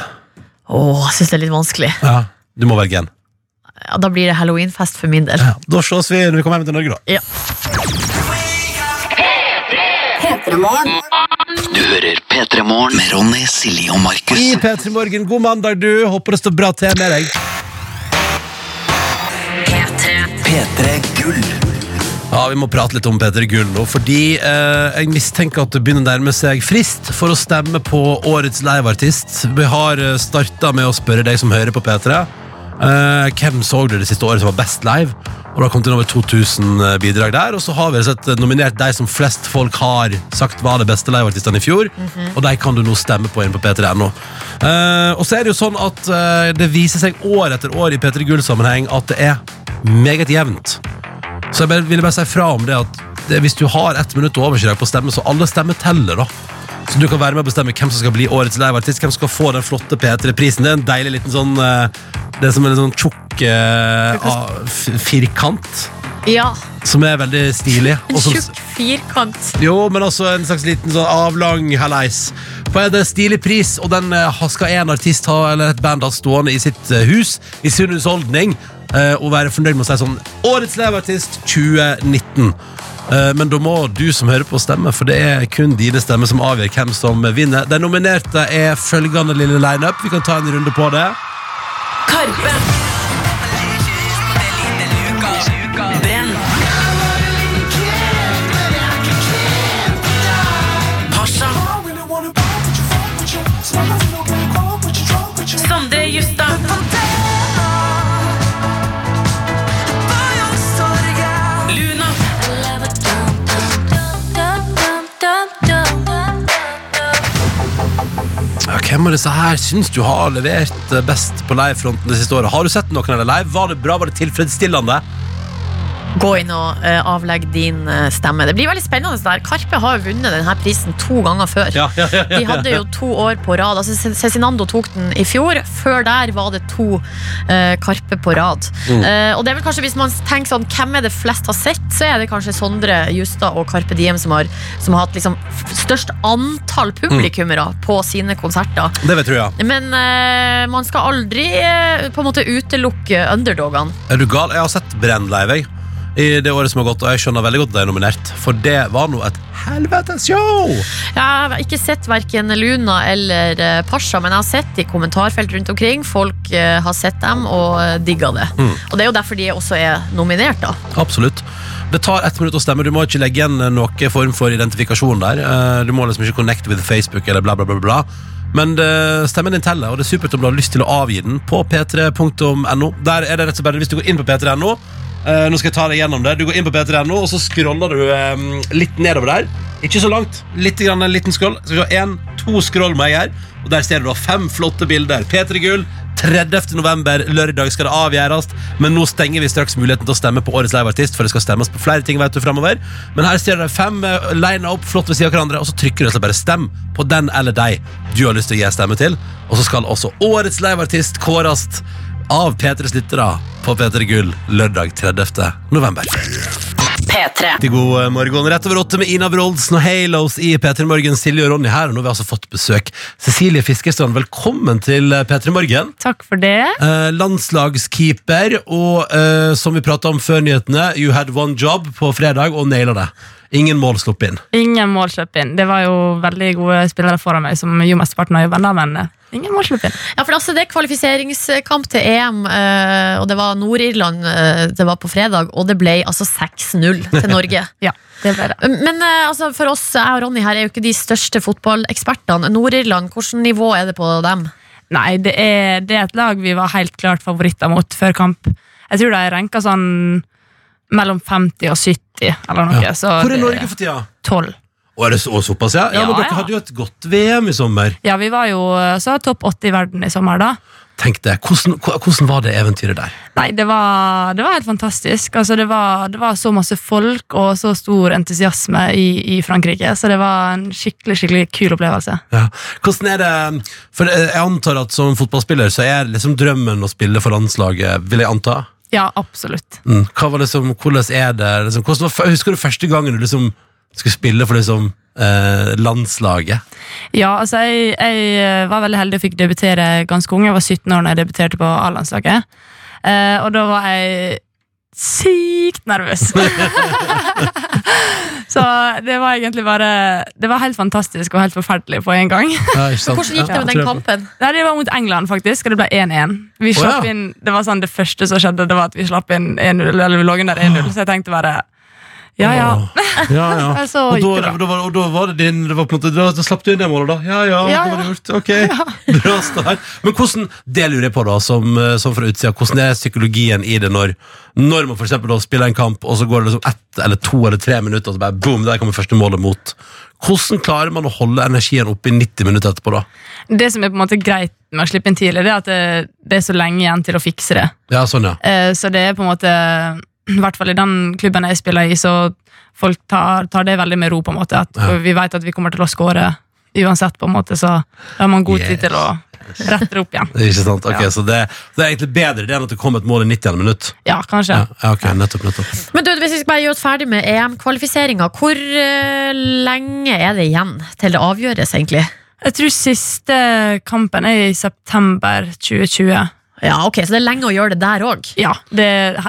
Åh, jeg syns det er litt vanskelig. Ja, du må velge en. Ja, da blir det halloweenfest for min del. Ja, da ses vi når vi kommer hjem til Norge, da. Ja. Du hører P3 Morgen med Ronny, Silje og Markus. I P3 Morgen, god mandag, du. Håper det står bra til med deg. P3 Gull. Ja, Vi må prate litt om Peter Gull nå, fordi eh, jeg mistenker at det begynner å nærme seg frist for å stemme på årets liveartist. Vi har uh, starta med å spørre deg som hører på P3. eh, hvem så du det siste året som var best live? Og det har kommet inn over 2000 bidrag der. Og så har vi sett nominert de som flest folk har sagt var de beste liveartistene i fjor. Og de kan du nå stemme på inn på p3.no. Uh, og så er det jo sånn at uh, det viser seg år etter år i P3 Gull-sammenheng at det er meget jevnt. Så jeg bare, ville bare si fra om det at det, hvis du har ett minutt overkjøre deg på å stemme, så alle stemmer teller, da. Så du kan være med å bestemme hvem som skal bli årets liveartist, hvem som skal få den flotte P3-prisen. Det er en deilig liten sånn eh, Det er som en sånn tjukk eh, firkant, ja. som er veldig stilig. En tjukk firkant. jo, men også en slags liten sånn avlang halleis. På en stilig pris, og den eh, skal en artist ha, eller et band ha stående i sitt eh, hus, i sin husholdning, eh, og være fornøyd med å si sånn Årets leveartist 2019. Eh, Men da må du som hører på stemme, for det er kun dine stemmer som avgjør hvem som vinner. De nominerte er følgende lille lineup. Vi kan ta en runde på det. Karpe. Hvem av disse her syns du har levert eh, best på livefronten det siste året? Har du sett noen av dem live? Var det bra? Var det tilfredsstillende? Gå inn og uh, avlegg din uh, stemme. Det blir veldig spennende. Der. Karpe har jo vunnet denne prisen to ganger før. Ja, ja, ja, De hadde jo to år på rad. Altså, Cezinando tok den i fjor. Før der var det to uh, Karpe på rad. Mm. Og det er vel kanskje Hvis man tenker sånn hvem er det flest har sett, så er det kanskje Sondre Justad og Karpe Diem som har, som har hatt liksom størst antall publikummere Mm. på sine konserter. Det vet du, ja. Men man skal aldri på en måte utelukke underdogene. Er du gal? Jeg har sett Brenn live, jeg. I det året som har gått, og jeg skjønner veldig godt at de er nominert. For det var nå et helvetes show! Jeg har ikke sett verken Luna eller eh, Pasha, men jeg har sett i kommentarfelt rundt omkring. Folk eh, har sett dem og eh, digga det. Mm. Og det er jo derfor de også er nominert, da. Absolutt. Det tar ett minutt å stemme. Du må ikke legge igjen noen form for identifikasjon der. Du må liksom ikke connect with Facebook eller bla, bla, bla. bla. Men det, stemmen din teller, og det er supert om du har lyst til å avgi den på p3.no. Der er det rett og slett Hvis du går inn på p3.no, Eh, nå skal jeg ta deg gjennom det. Du går inn på p3.no, og så scroller du eh, litt nedover der. Ikke så langt. Litt grann, en liten scroll. Skal vi se, en, to scroll må jeg her. Og der ser du da fem flotte bilder. P3 Gull. 30. november, lørdag skal det avgjøres, men nå stenger vi straks muligheten til å stemme på Årets liveartist, for det skal stemmes på flere ting vet du fremover. Men her ser dere fem uh, lina opp flott ved siden av hverandre, og så trykker du bare stem på den eller deg du har lyst til å gi stemme til. Og så skal også Årets liveartist kåres av P3s lyttere på P3 Gull lørdag 30. november. P3. Riktig god eh, morgen. Rett over åtte med Ina Wroldsen og Halos i P3 Morgen. Silje og Ronny her, og nå har vi altså fått besøk. Cecilie Fiskerstrand, velkommen til eh, P3 Morgen. Takk for det. Eh, landslagskeeper, og eh, som vi prata om før nyhetene, you had one job på fredag og naila det. Ingen mål sluppet inn. Ingen mål sluppet inn. Det var jo veldig gode spillere foran meg som gjorde mesteparten av jobben, da, men eh, ingen mål. Ja, for altså, Det er kvalifiseringskamp til EM, eh, og det var Nord-Irland eh, det var på fredag, og det ble altså 6-0 til Norge. [laughs] Ja, det ble det. Men eh, altså, for oss, jeg og Ronny her, er jo ikke de største fotballekspertene. Nord-Irland, hvilket nivå er det på dem? Nei, det er, det er et lag vi var helt klart favoritter mot før kamp. Jeg tror de ranka sånn mellom 50 og 70, eller noe. Ja. Så Hvor er det- Norge for tida? 12. Og er det så, såpass, ja? ja? Ja, men dere ja. hadde jo et godt VM i sommer. Ja, vi var jo så topp 80 i verden i sommer, da. Tenk det. Hvordan, hvordan var det eventyret der? Nei, det var, det var helt fantastisk. Altså, det, var, det var så masse folk og så stor entusiasme i, i Frankrike, så det var en skikkelig skikkelig kul opplevelse. Ja. Hvordan er det For jeg antar at som fotballspiller så er liksom drømmen å spille for landslaget, vil jeg anta? Ja, absolutt. Mm. Hva var det som, hvordan er det liksom, hvordan var, Husker du første gangen du liksom skulle spille for liksom eh, landslaget? Ja, altså jeg, jeg eh, var veldig heldig og fikk debutere ganske ung. Jeg var 17 år da jeg debuterte på A-landslaget. Eh, og da var jeg sykt nervøs. [laughs] Så det var egentlig bare Det var helt fantastisk og helt forferdelig på en gang. Ja. Hvordan gikk det med den kampen? Nei, Det var mot England, faktisk, og det ble 1-1. Vi slapp oh, ja. inn, Det var sånn det første som skjedde, det var at vi slapp inn 1-0, eller vi lå under 1-0, så jeg tenkte bare Ja, ja. Ja, ja. [laughs] Og Og da, da, var, og da var det din det var på en måte, da, da slapp du inn det målet, da? Ja, ja, Ja, ja. gjort. Ok, [laughs] bra start. Men hvordan, det lurer jeg på, da, som, eh, som fra utsida, hvordan er psykologien i det når, når man for eksempel da spiller en kamp, og så går det liksom ett eller to eller tre minutter, og så bare boom, der kommer første målet mot. Hvordan klarer man å holde energien oppe i 90 minutter etterpå, da? Det som er på en måte greit med å slippe inn tidlig, det er at det, det er så lenge igjen til å fikse det. Ja, sånn, ja. Eh, Så det er på en måte [clears throat] I hvert fall i den klubben jeg spiller i, så folk tar, tar det veldig med ro. på en måte At Ja. Vi vet at vi kommer til å skåre uansett, på en måte så da har man god Yes. tid til å rette det opp igjen. [laughs] Ikke sant? Ok, Ja. Så det, det er egentlig bedre det enn at det kommer et mål i 90 minutt. Ja, kanskje. Ja, ja, ok, nettopp, nettopp. Men du, Hvis vi skal bare gjøre oss ferdig med EM-kvalifiseringa, hvor eh, lenge er det igjen til det avgjøres, egentlig? Jeg tror siste kampen er i september 2020. Ja, ok, Så det er lenge å gjøre det der òg. Ja, det,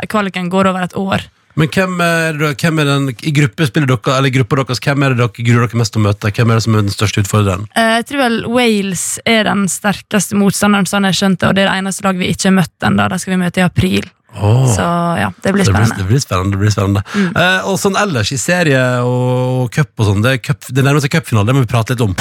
Kvaliken går over et år. Men hvem er, det- hvem er den i gruppespillet dere, eller gruppa deres, hvem er det dere gruer dere mest til å møte? Hvem er det som er den største utfordreren? Eh, Jeg tror vel Wales er den sterkeste motstanderen, sånn jeg skjønte, og det er det eneste laget vi ikke har møtt ennå. Det skal vi møte i april. Åh. Så ja, det blir Det blir, spennende. det blir spennende. det blir spennende eh, Og sånn ellers, i serie og, og cup og sånn, det, er cup, det nærmer seg cupfinale, det må vi prate litt om.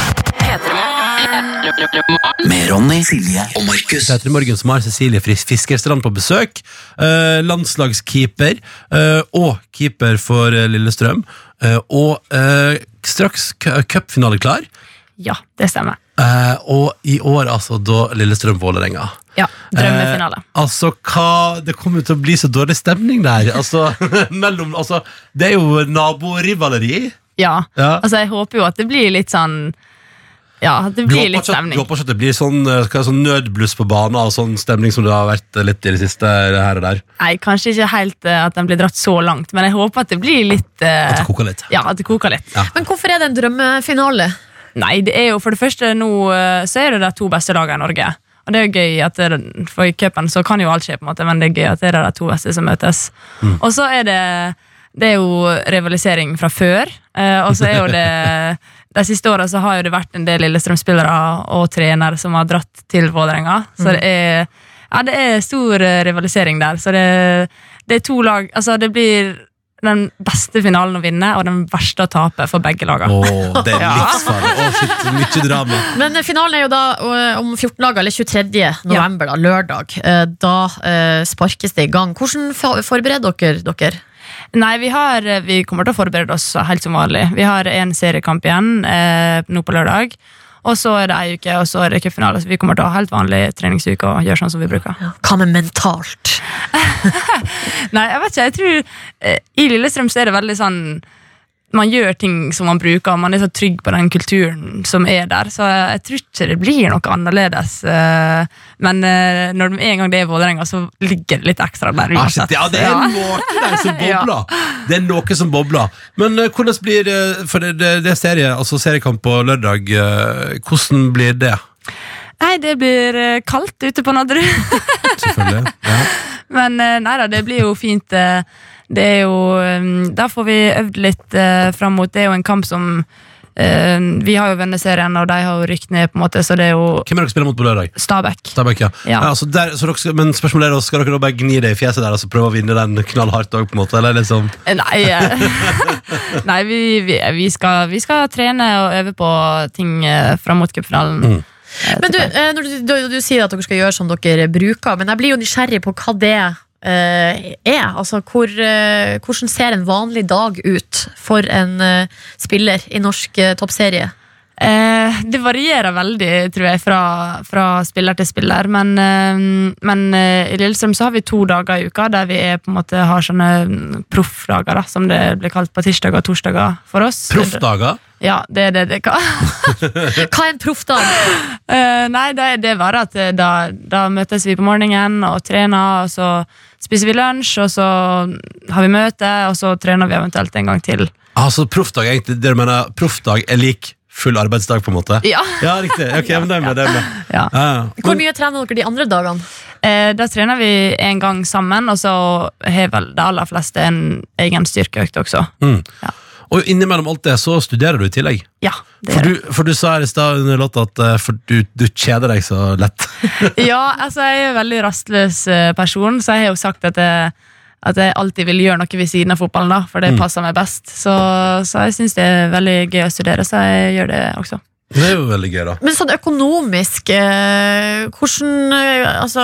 Med Ronny, Silje og Markus. Petter i morgen som har Cecilie Fris- Fiskerstrand på besøk. Eh, landslagskeeper eh, og keeper for eh, Lillestrøm. Eh, og eh, straks cu- cupfinale klar. Ja, det stemmer. Eh, og i år altså da Lillestrøm-Vålerenga. Ja, Drømmefinale. Eh, altså, hva Det kommer til å bli så dårlig stemning der. Altså, [laughs] mellom, altså Det er jo naborivaleri. Ja. Ja. Altså, jeg håper jo at det blir litt sånn Ja, det blir litt stemning. du håper ikke at det blir sånn, eh, sånn nødbluss på banen og sånn stemning som det har vært litt i det siste? her og der Nei, Kanskje ikke helt eh, at den blir dratt så langt, men jeg håper at det blir litt eh, At det koker litt. Ja, at det koker litt. Ja. Men hvorfor er det en drømmefinale? Nei, det er jo for det første nå eh, så er det de to beste lagene i Norge. Og det er jo gøy at det, For i cupen så kan jo alt skje, på en måte, men det er gøy at det er de to beste som møtes. Mm. Og så er det det er jo rivalisering fra før. eh, og så er jo det [laughs] De siste åra så har jo det vært en del Lillestrøm-spillere og trenere som har dratt til Vålerenga. Så det er ja, det er stor eh, rivalisering der. Så det, det er to lag Altså, det blir den beste finalen å vinne og den verste å tape for begge lagene. Åh, det er [laughs] Ja. livsfarlig. Shit, mye drama. Men eh, finalen er jo da eh, om 14 dager, eller 23. november, da, lørdag. Da sparkes det i gang. Hvordan forbereder dere dere? Nei, vi, har, vi kommer til å forberede oss helt som vanlig. Vi har en seriekamp igjen eh, nå på lørdag. Og så er det ei uke, og så er det cupfinale. Vi kommer til å ha helt vanlig treningsuke og gjøre sånn som vi bruker. Hva med mentalt? [laughs] Nei, jeg vet ikke. Jeg tror eh, I Lillestrøm så er det veldig sånn man gjør ting som man bruker, og man er så trygg på den kulturen som er der. Så jeg tror ikke det blir noe annerledes. eh, Men eh, når det en gang det er Vålerenga, så ligger det litt ekstra der Ah, uansett. ja, det er noe der som [laughs] bobler. Det er noe som bobler. Men eh, hvordan blir For det, det, det er serie, altså seriekamp på lørdag. hvordan blir det? Nei, det blir kaldt ute på Nadderud. Selvfølgelig. Ja. [laughs] Men eh, nei da, det blir jo fint. eh, Det er jo eh, Da får vi øvd litt fram mot Det er jo en kamp som Vi har jo venneserien, og de har jo rykt ned, på en måte, så det er jo Hvem er dere spiller mot på lørdag? Stabæk. Stabæk, ja. Ja. altså der, så dere, men spørsmålet er da, skal dere da bare gni det i fjeset der og så prøve å vinne den knallhardt òg, på en måte? Eller liksom Nei, [laughs] nei vi, vi, vi, skal, vi skal trene og øve på ting fram mot cupfinalen. Mm. Men du, eh, når du, du, du sier at dere skal gjøre som dere bruker, men jeg blir jo nysgjerrig på hva det uh, er. Altså, hvor, uh, hvordan ser en vanlig dag ut for en uh, spiller i norsk toppserie? Eh, det varierer veldig, tror jeg, fra, fra spiller til spiller. Men, eh, men eh, i Lillestrøm så har vi to dager i uka der vi er, på en måte, har sånne mm, proffdager, da, som det blir kalt på tirsdager og torsdager for oss. proffdager? Ja, det er det det kan. [laughs] Hva er en proffdag? Eh, nei, det, det er bare at eh, da, da møtes vi på morgenen og trener, og så spiser vi lunsj, og så har vi møte, og så trener vi eventuelt en gang til. Altså proffdag, egentlig. Det du mener proffdag er lik full arbeidsdag, på en måte? Ja. [laughs] Ja, riktig. Ok, men det er med. Det er med. [laughs] Ja. Ja. Hvor mye trener dere de andre dagene? Eh, da trener vi en gang sammen, og så har vel de aller fleste en egen styrkeøkt også. Mm. Ja. Og innimellom alt det, så studerer du i tillegg. Ja, det For du, for du sa her i stad under låta at eh, for du, du kjeder deg så lett. [laughs] Ja, altså jeg er en veldig rastløs eh, person, så jeg har jo sagt at jeg, at jeg alltid vil gjøre noe ved siden av fotballen, da, for det Mm. passer meg best. Så, så jeg syns det er veldig gøy å studere, så jeg gjør det også. Det er jo veldig gøy, da. Men sånn økonomisk, eh, hvordan eh, Altså,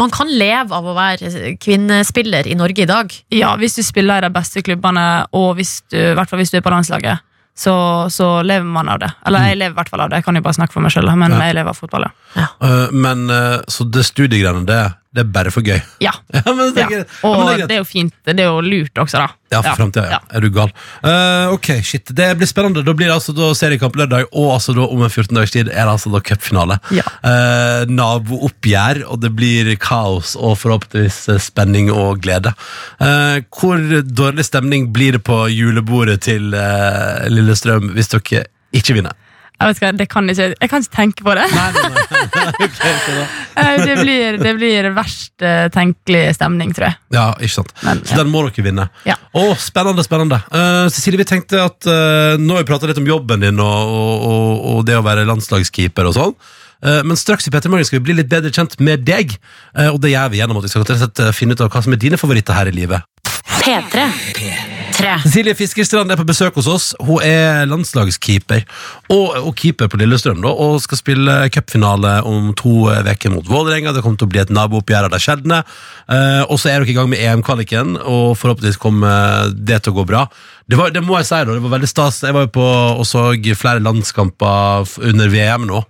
man kan leve av å være kvinnespiller i Norge i dag. Ja, hvis du spiller i de beste klubbene, og hvis du, i hvert fall hvis du er på landslaget, så, så lever man av det. Eller jeg lever i hvert fall av det, jeg kan jo bare snakke for meg sjøl, men Ja. jeg lever av fotball, ja. Uh, men uh, så det studiegreiene, det, det er bare for gøy. ja. [laughs] Ja, men det er. Ja, Og men det er det er jo fint, det er jo lurt også, da. Ja, for fremtiden, ja. Ja. Er du gal? Uh, ok, shit. Det blir spennende. Da blir det altså da seriekamp lørdag, og altså da om en 14 dagers tid er det altså da cupfinale. Ja. Uh, Nabooppgjør, og det blir kaos og forhåpentligvis eh, spenning og glede. Uh, hvor dårlig stemning blir det på julebordet til eh, Lillestrøm hvis dere ikke vinner? Jeg vet ikke, det kan ikke, jeg kan ikke tenke på det. Nei, nei, nei. [laughs] [laughs] Eh, Det blir, det blir verst eh, tenkelig stemning, tror jeg. Ja, ikke sant. Men, Så ja. den må dere vinne. Ja. Oh, spennende, spennende. Uh, Cecilie, vi tenkte at uh, nå har vi pratet litt om jobben din og, og, og, og det å være landslagskeeper og sånn. Eh, men straks i Petter Morgen skal vi bli litt bedre kjent med deg. Eh, og det gjør vi gjennom at vi skal finne ut av hva som er dine favoritter her i livet. P3. Cecilie Fiskerstrand er på besøk hos oss. Hun er landslagskeeper og, og keeper på Lillestrøm da, og skal spille cupfinale om to uker mot Vålerenga. Det kommer til å bli et nabooppgjør av de sjeldne. Eh, og så er dere i gang med EM-kvaliken, og forhåpentligvis kommer det til å gå bra. Det, var, det må jeg si, da. Det var veldig stas. Jeg var jo på og så flere landskamper under VM nå.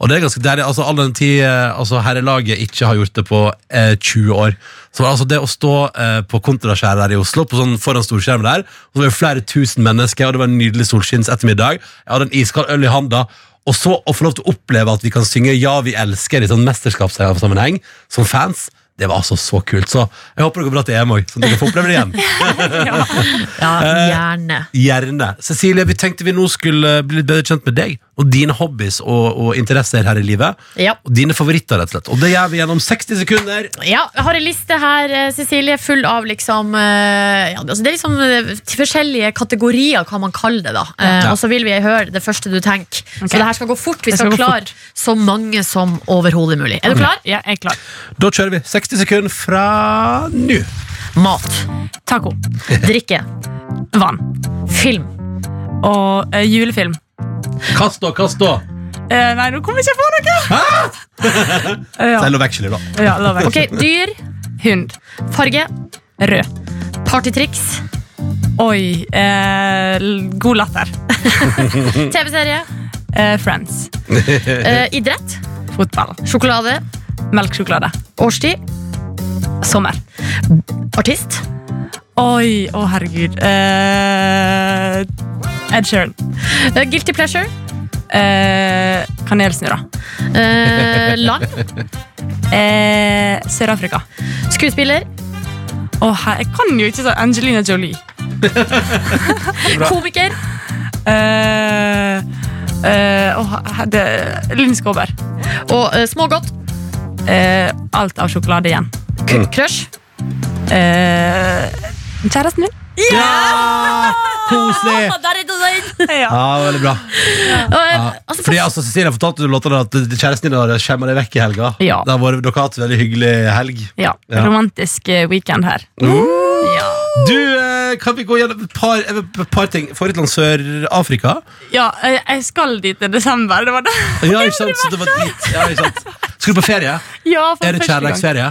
Og det er ganske deilig, altså All den tid eh, altså, herrelaget ikke har gjort det på eh, 20 år. Så altså Det å stå eh, på kontraskjæret der i Oslo På sånn foran storskjermen der Og så var det flere tusen mennesker, og det var en nydelig solskinns ettermiddag. Jeg hadde en iskald øl i handa. Og så å få lov til å oppleve at vi kan synge Ja, vi elsker i sånn mesterskapssammenheng som fans, det var altså så kult. Så jeg håper det går bra til EM òg, så dere får oppleve det igjen. [laughs] Ja, gjerne. Gjerne. Cecilie, vi tenkte vi nå skulle bli litt bedre kjent med deg og dine hobbies og, og interesser her i livet. Ja. Og dine favoritter, rett og slett. Og det gjør vi gjennom 60 sekunder. Ja, jeg har en liste her, eh, Cecilie, full av liksom eh, ja, altså Det er liksom eh, forskjellige kategorier, hva man kaller det. da eh, Ja. Og så vil vi høre det første du tenker. Okay. Så det her skal gå fort. Vi skal, skal klare så mange som overhodet mulig. Er du klar? Ja, jeg er klar. Da kjører vi 60 sekunder fra nå. Mat. Taco. [laughs] Drikke. Vann. Film. Og uh, julefilm. Kast da, kast da. Eh, nei, nå kommer jeg ikke på noe! [laughs] ja. Selv og veksler, da. ja, lov [laughs] Ok, Dyr. Hund. Farge. Rød. Partytriks. Oi. Eh, god latter. [laughs] TV-serie. Eh, friends. Eh, idrett. Fotball. Sjokolade. Melkesjokolade. Årstid. Sommer. Artist. Oi, å herregud. Eh, Ed Sheeran. Uh, guilty pleasure. Uh, kanelsnurrer. Uh, land. [laughs] Eh, Sør-Afrika. Skuespiller. Oh, jeg kan jo ikke så Angelina Jolie. [laughs] Komiker. Eh, eh, her- Linn Skåber. Og eh, smågodt. Eh, alt av sjokolade igjen. K- Crush. Eh, kjæresten min. Ja! Koselig! [laughs] [laughs] Ja. Ja, veldig bra. Og, eh, Ja. altså, Fordi altså, Cecilia fortalte du låta at kjæresten din har skjemma deg vekk i helga. Ja. Det har vært, dere har hatt en veldig hyggelig helg. ja. Ja. Romantisk eh, weekend her. Ja. Du, kan vi gå gjennom et par, eh, et par ting? Favorittland Sør-Afrika? ja, eh, jeg skal dit i desember. Det var det. Ja, ikke sant? [laughs] Så det var dit. Ja, ikke sant? Skal du på ferie? Ja, for Er det kjærlighetsferie?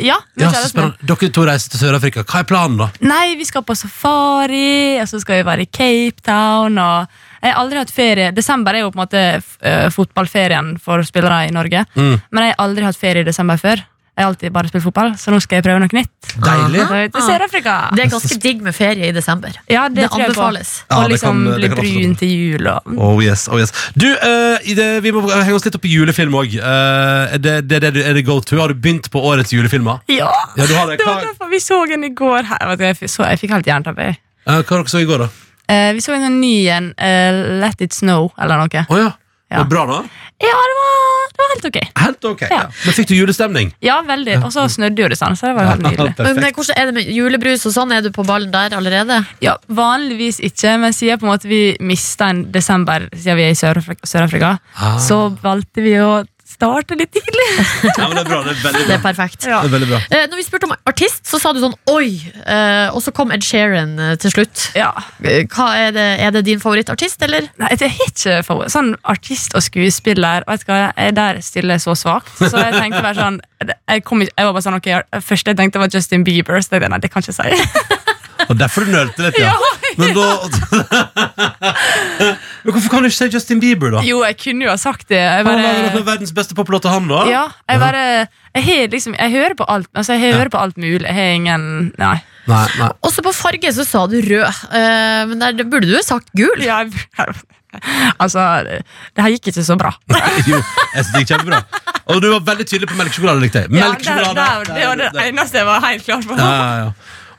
Ja, med Ja. Dere to reiser til Sør-Afrika. Hva er planen, da? Nei, vi skal på safari, og så skal vi være i Cape Town. Og jeg har aldri hatt ferie. Desember er jo på en måte eh, fotballferien for spillere i Norge. Mm. Men jeg har aldri hatt ferie i desember før. Jeg har alltid bare spilt fotball, så nå skal jeg prøve noe nytt. Deilig. Så til Sør-Afrika. Det er ganske digg med ferie i desember. Ja, det, Det tror jeg på. anbefales. Ja, Og det liksom kan- det bli brun til jul og Oh yes, oh yes Du, uh, i det, vi må henge oss litt opp i julefilm òg. er, det, det, det, er det go to? Har du begynt på årets julefilmer? Ja! Ja, du har det. Det var derfor vi så en i går her. Jeg, så, jeg fikk helt jernteppe. jeg. eh, hva har dere så i går, da? Uh, vi så en ny en, Uh, Let It Snow, eller noe. Oh, ja. Ja. Var det bra, da? Ja, det var, det var helt ok. Helt ok. Ja. Ja. Men fikk du julestemning? Ja, veldig. Og så snødde jo det sånn, så det var jo helt nydelig. Men hvordan er det med julebrus og sånn? Er du på ballen der allerede? Ja, Vanligvis ikke, men siden på en måte vi mista en desember siden vi er i Sør-Afrika, Sør-Afrika, Ah. så valgte vi å starte litt tidlig. [laughs] Ja, men det er bra. Det er veldig Det er perfekt. Ja. Det er veldig bra. Eh, når vi spurte om artist, så sa du sånn oi! Eh, og så kom Ed Sheeran eh, til slutt. Ja. Eh, Hva er, det, er det din favorittartist, eller? Nei, jeg er ikke favoritt sånn artist og skuespiller. Vet du hva, jeg Der stiller så svakt. Så jeg tenkte bare sånn jeg, kom ikke, jeg var bare sånn, ok, Først jeg tenkte var Justin Bieber. Så det, nei, det kan jeg ikke si. Og derfor du nølte litt, ja. [laughs] Men da [laughs] Men hvorfor kan du ikke si Justin Bieber, da? Jo, jeg kunne jo ha sagt det. Jeg Han har verdens beste poplåter, han, da. ja, jeg bare jeg, har liksom, jeg hører på alt Altså, jeg hører på alt mulig. Jeg har ingen Nei. Nei, nei. Også på farge så sa du rød, uh, men der det burde du jo sagt gul. Ja, [laughs] altså, det, det her gikk ikke så bra. [laughs] Jo, jeg synes det gikk kjempebra. Og du var veldig tydelig på melkesjokolade, likte jeg. Ja, Melkesjokolade. der- der- det var det eneste jeg var helt klar på. Ja, ja, ja.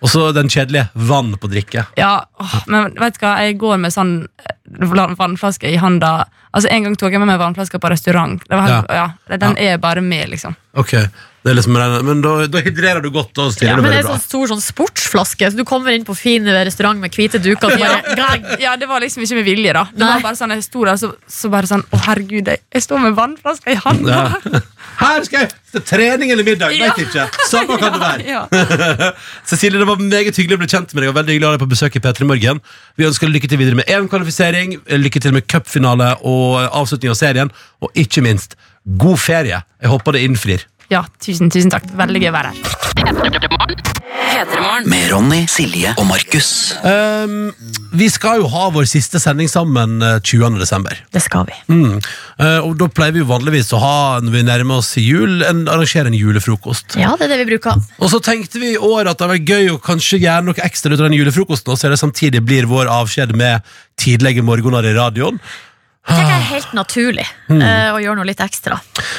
Og så den kjedelige vann på drikke. Ja, åh, men vet du hva, jeg går med sånn eh, vannflaske i handa. Altså En gang tok jeg med meg vannflaske på restaurant. Det var helt, ja. Den er bare med, liksom. Ok, det er liksom Men da, da hydrerer du godt og stiller Ja, men det er bra. sånn stor sånn sportsflaske, så du kommer inn på fin restaurant med hvite duker. Bare. Ja, det var liksom ikke med vilje, da. Det Nei. var bare sånn, Jeg sto der, så, så bare sånn Å, herregud, jeg, jeg står med vannflaske i handa. Ja. Her skal jeg til trening eller middag, Ja. vet ikke. Samme kan det være. Ja. [laughs] Cecilie, det var meget hyggelig å bli kjent med deg. Og veldig hyggelig å ha deg på besøk i P3 Morgen. Vi ønsker lykke til videre med EM-kvalifisering, lykke til med cupfinale og avslutning av serien, og ikke minst god ferie. Jeg håper det innfrir. Ja, tusen, tusen takk. Veldig gøy å være her. Med Ronny, Silje og Markus. Um, vi skal jo ha vår siste sending sammen eh, 20. desember. Det skal vi. Mm. Uh, og da pleier vi jo vanligvis å ha, når vi nærmer oss jul, en, arrangere en julefrokost. Ja, det er det vi bruker. Og så tenkte vi i år at det var gøy å kanskje gjøre noe ekstra ut av den julefrokosten, og så er det samtidig blir vår avskjed med tidlige morgener i radioen. Det tenker det er helt naturlig eh, å gjøre noe litt ekstra.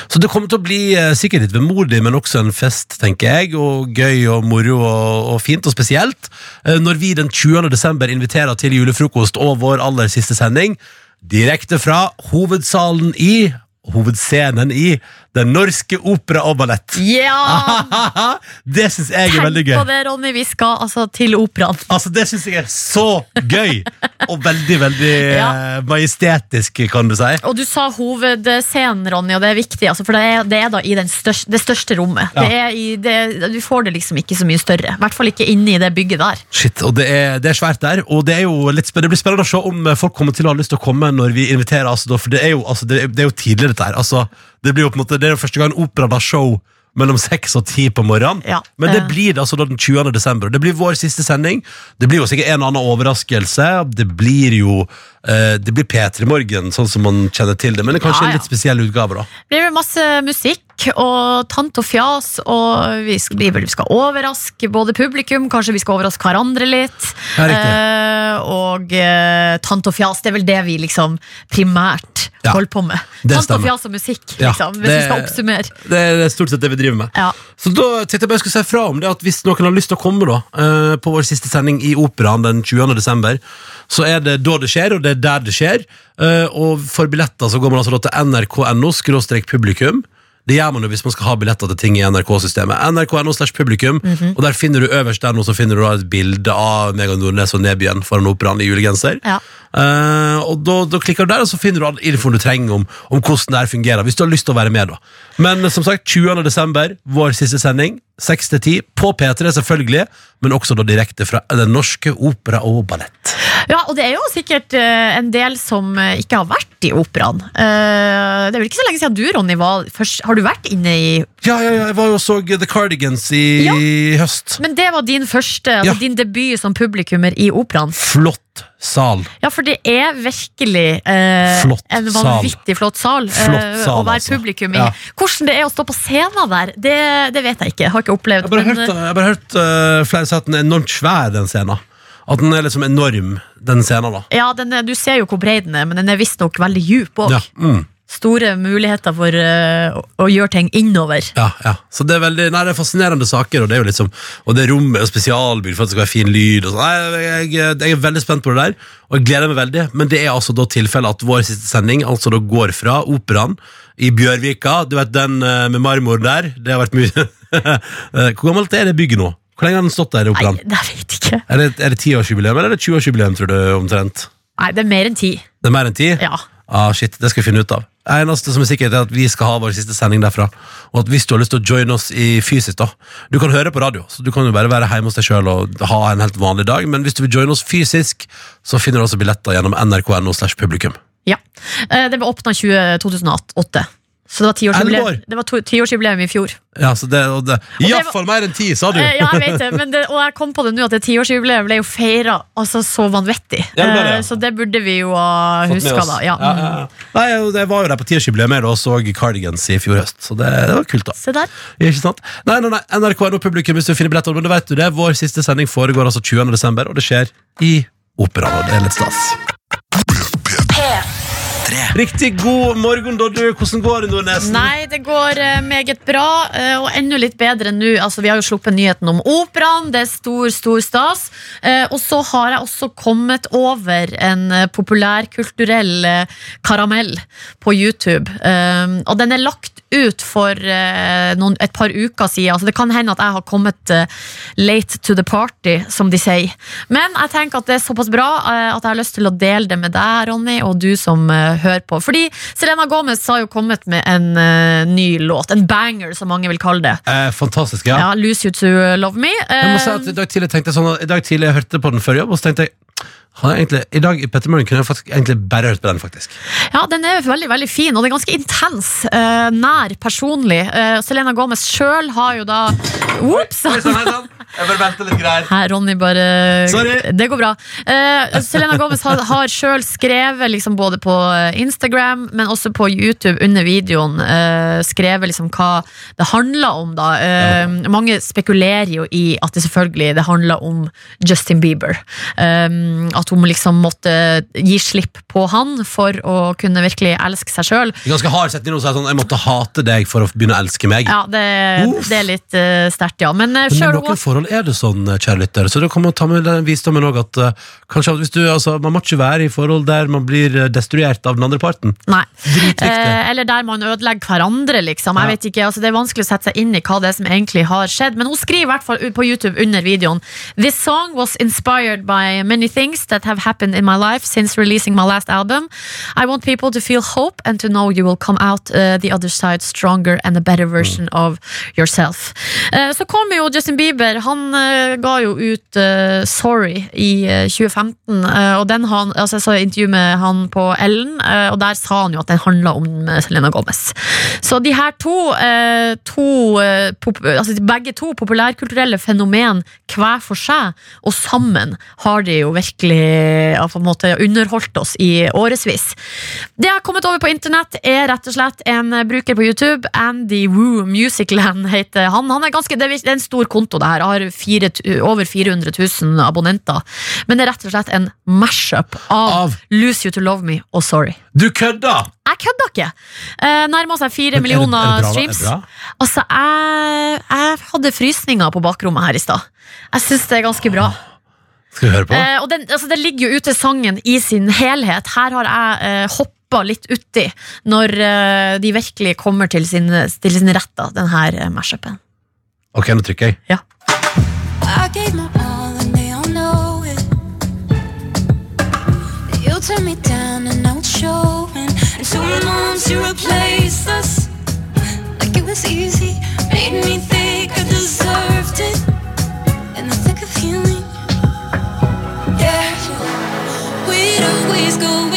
Så det kommer til å bli uh, sikkert litt vemodig, men også en fest, tenker jeg, og gøy og moro og, og fint og spesielt, uh, når vi den 20. desember inviterer til julefrokost og vår aller siste sending, direkte fra hovedsalen i hovedscenen i Den Norske Opera og Ballett. Ja! [laughs] det syns jeg er veldig gøy. Tenk på det, Ronny. Vi skal altså til operaen. Altså, Det syns jeg er så gøy! Og veldig, veldig [laughs] Ja. eh, majestetisk, kan du si. Og du sa hovedscenen, Ronny, og det er viktig. Altså, for det er, det er da i den største, det største rommet. Ja. Det i, det, du får det liksom ikke så mye større. I hvert fall ikke inni det bygget der. Shit, og det er, det er svært der, og det litt. Det blir spennende å se om folk kommer til å ha lyst til å komme når vi inviterer. Altså, for det er, jo, altså, det, det er jo tidlig, dette her. Altså, det blir jo på en måte, det er jo første gang opera har show mellom seks og ti på morgenen. Ja, Men det eh. blir det altså den 20. desember. Det blir vår siste sending. Det blir jo sikkert en og annen overraskelse. Det blir jo eh, Det blir P3 Morgen, sånn som man kjenner til det. Men det er kanskje Ja, ja. en litt spesiell utgave, da. Det blir masse musikk og tant og fjas, og vi skal, vi skal overraske både publikum, kanskje vi skal overraske hverandre litt. Ja. Eh, og eh, tant og fjas, det er vel det vi liksom primært Ja, holder på med. Tant og fjas og musikk, Ja, liksom, hvis vi skal oppsummere. Det er stort sett det vi driver med. Ja. Så da tenkte jeg bare skulle si fra om det at hvis noen har lyst til å komme da eh, på vår siste sending i Operaen den 20. desember, så er det da det skjer, og det er der det skjer. Og for billetter så går man altså da til nrk.no publikum. Det gjør man jo hvis man skal ha billetter til ting i NRK-systemet. nrk.no slash publikum, og der finner du øverst der nå så finner du da et bilde av meg og Nordnes og Nebyen foran operaen i julegenser. Ja. Uh, og da, da klikker du der, og så finner du all infoen du trenger om, om hvordan det her fungerer. Hvis du har lyst til å være med, da. Men eh, som sagt, 20. desember, vår siste sending. 6 til 10 på P3, selvfølgelig, men også da direkte fra Den Norske Opera og Ballett. Ja, og det er jo sikkert eh, en del som eh, ikke har vært i operaen. Eh, det er vel ikke så lenge siden du, Ronny, var først. Har du vært inne i Ja, ja, ja, jeg var jo og så The Cardigans i høst. Men det var din første, altså Ja. din debut som publikummer i operaen. Flott sal. Ja, for det er virkelig eh, Flott en vanvittig flott sal, Flott sal, å være altså. publikum i. Ja. Hvordan det er å stå på scenen der, det, det vet jeg ikke. Jeg har ikke opplevd Jeg har bare men, hørt, jeg har bare hørt eh, flere si at den er enormt svær, den scenen. At den er liksom enorm, den scenen, da. ja, den er, Du ser jo hvor bred den er, men den er visstnok veldig djup òg. Ja, mm. Store muligheter for uh, å, gjøre ting innover. Ja, ja. Så det er veldig, nei, det er fascinerende saker, og det er jo liksom Og det rommet og spesialbygd for at det skal være fin lyd. Og nei, jeg, jeg, jeg er veldig spent på det der, og jeg gleder meg veldig. Men det er altså da tilfellet at vår siste sending altså da går fra operaen i Bjørvika. Du vet den eh, med marmor der? Det har vært mye [laughs] Eh, Hvor gammelt er det bygget nå? Hvor lenge har den stått der i Nei, det vet jeg ikke. Er det, er det 10-årsjubileum eller er det 20-årsjubileum, tror du? omtrent? Nei, det er mer enn ti. Det er mer enn 10? Ja. Ah, shit, det skal vi finne ut av. Det eneste som er sikkert er at vi skal ha vår siste sending derfra. Og at hvis du har lyst til å joine oss i fysisk, da Du kan høre på radio, så du kan jo bare være hjemme hos deg sjøl og ha en helt vanlig dag. Men hvis du vil joine oss fysisk, så finner du også billetter gjennom nrk.no slash publikum. ja. Eh, Det ble åpna 2008. Så det var tiårsjubileum år. Det var tiårsjubileum i fjor. Ja, så det, og det og Iallfall mer enn ti, sa du! Eh, Ja, jeg vet det, men det, og jeg kom på det nå at det tiårsjubileet ble jo feira altså, så vanvittig. Ja, det det, ja. Eh, Så det burde vi jo ha huska, da. Ja. Ja, ja, ja. Nei, jeg- var jo der på tiårsjubileet med og så Cardigans i fjor høst, så det, var kult, da. Se der. Ikke sant? Nei, nei, nei, NRK.no publikum hvis du finner billetter, men det, vet du det. Vår siste sending foregår altså 20. desember, og det skjer i Operaen, og det er litt stas. Riktig god morgen, da, du. Hvordan går det, Nordnes? Nei, det går eh, meget bra, eh, og enda litt bedre nå. Altså, vi har jo sluppet nyheten om operaen, det er stor, stor stas. Eh, og så har jeg også kommet over en eh, populærkulturell eh, karamell på YouTube. Eh, og den er lagt ut for eh, noen, et par uker siden. Altså, det kan hende at jeg har kommet eh, late to the party, som de sier. Men jeg tenker at det er såpass bra eh, at jeg har lyst til å dele det med deg, Ronny, og du som eh, hører på. Fordi Selena Gomez har jo kommet med en uh, ny låt. En banger, som mange vil kalle det. Eh, fantastisk, ja. Ja, Lose You To Love Me. Jeg må si Eh, at I dag tidlig tenkte jeg sånn I dag tidlig jeg hørte på den før jobb, og så tenkte jeg egentlig, I dag i Petter Møhlen kunne jeg faktisk egentlig bare hørt på den, faktisk. Ja, den er veldig veldig fin, og det er ganske intens. Uh, nær, personlig. Uh, Selena Gomez sjøl har jo da Ops! Jeg bare venter litt greier. Her, Ronny, bare Sorry. Det går bra. Uh, Selena Gomez har, har sjøl skrevet liksom både på Instagram, men også på YouTube under videoen, skrevet liksom hva det handler om, da. Ja. Mange spekulerer jo i at det selvfølgelig det handler om Justin Bieber. Eh, at hun liksom måtte gi slipp på han for å kunne virkelig elske seg sjøl. Ganske hard setning å si sånn Jeg måtte hate deg for å begynne å elske meg. Ja, det, det er litt uh, sterkt, ja. Men uh, Men i noen forhold er det sånn, kjære lytter. Så kan man ta med den visdommen òg at uh, kanskje hvis du, altså, man må ikke være i forhold der man blir eh, destruert av den andre parten. Nei. Eh, eller der man ødelegger hverandre, liksom. Jeg Ja. vet ikke, altså Det er vanskelig å sette seg inn i hva det er som egentlig har skjedd. Men hun skriver i hvert fall på YouTube under videoen This song was inspired by many things that have happened in my life since releasing my last album. I want people to feel hope and to know you will come out uh, the other side stronger and a better version of yourself. Uh, så kom jo Justin Bieber. Han uh, ga jo ut eh, Sorry i eh, 2015. eh, og den han, altså Jeg så intervju med han på Ellen, og der sa han jo at den handla om Selena Gomez. Så de her to, to altså begge to populærkulturelle fenomen hver for seg, og sammen har de jo virkelig ja, på en måte underholdt oss i årevis. Det jeg har kommet over på internett, er rett og slett en bruker på YouTube. Andy Woo Musicland heter han. han er ganske, det er en stor konto, det her. Har fire, over 400 000 abonnenter. Men det er rett og slett en mashup av, Av? Lose You To Love Me og Sorry. Du kødda! Jeg kødda ikke! Eh, Nærmer seg fire er er millioner bra, streams. Altså, jeg, jeg hadde frysninger på bakrommet her i stad. Jeg syns det er ganske bra. Skal vi høre på? Eh, og den, altså, det ligger jo ute sangen i sin helhet. Her har jeg eh, hoppa litt uti når eh, de virkelig kommer til sin, til sin rett, da, den her eh, mashupen. Ok, nå trykker jeg. Ja. I gave my all and they all know it. You turned me down and now showing. And two months you replace us like it was easy. Made me think go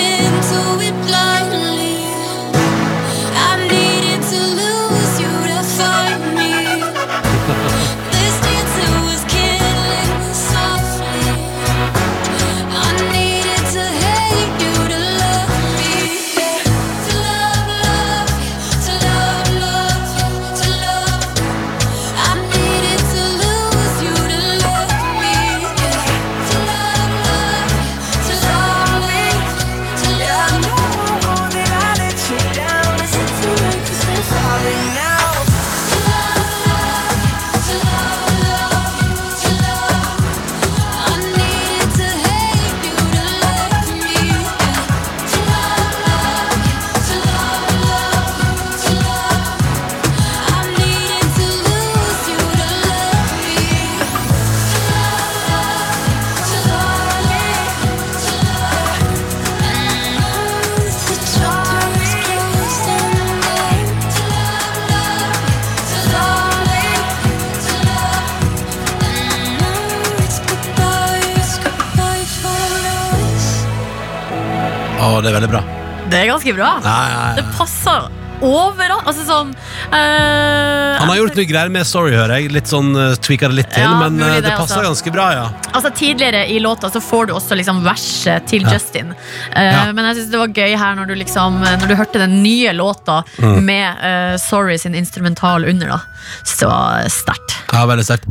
Det bra. Nei. Ja, ja, Det passer overalt. Altså sånn eh, Han har gjort noe greier med Sorry, hører jeg. Litt sånn uh, tweaka det litt til, Ja, men eh, det, det passer altså. ganske bra, ja. Altså Tidligere i låta så får du også liksom verset til Ja. Justin. Uh, Ja. Men jeg synes det var gøy her når du liksom Når du hørte den nye låta Mm. med uh, Sorry sin instrumental under. da Så sterkt. Ja, veldig sterkt.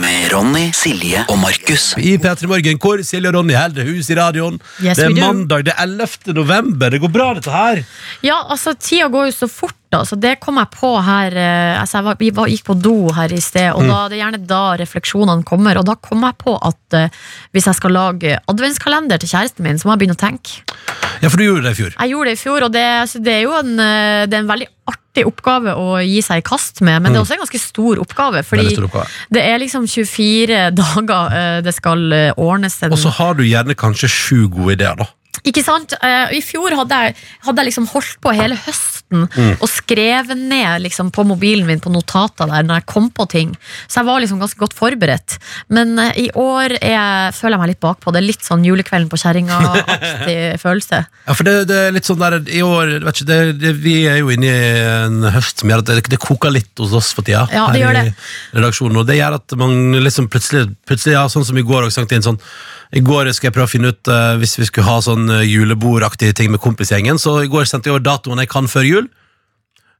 Med Ronny, Silje og Markus. I P3 Morgen, hvor Silje og Ronny holder hus i radioen. Yes, det er mandag, det er 11. november. Det går bra, dette her. Ja, altså tida går jo så fort da Så det kom jeg på her eh, altså, jeg var, Vi var, gikk på do her i sted Og da, det er gjerne da refleksjonene kommer Og da kom jeg på at uh, Hvis jeg skal lage adventskalender til kjæresten min Så må jeg begynne å tenke Ja, for du gjorde det i fjor. Jeg gjorde det i fjor, og det, altså, det er jo en, eh, det er en veldig artig oppgave å gi seg i kast med, men det er også en ganske stor oppgave. Fordi Mm. Stor oppgave. det er liksom 24 dager det skal ordnes en Og så har du gjerne kanskje sju gode ideer, da. Ikke sant? Eh, I fjor hadde jeg, hadde jeg liksom holdt på hele høsten Mm. og skrevet ned liksom på mobilen min på notater der når jeg kom på ting. Så jeg var liksom ganske godt forberedt. Men eh, i år jeg, føler jeg meg litt bakpå. Det er litt sånn julekvelden på kjerringa-aktig [laughs] følelse. Ja, for det, det er litt sånn der I år, vet ikke, det, det, vi er jo inne i en høst som gjør at det, koker litt hos oss for tida. Ja, det gjør i det. redaksjonen, og det gjør at man liksom plutselig, plutselig ja, sånn som i går, og sank inn sånn i går skal jeg prøve å finne ut eh, hvis vi skulle ha sånn eh, julebordaktige ting med kompisgjengen. Så i går sendte jeg over datoen jeg kan før jul.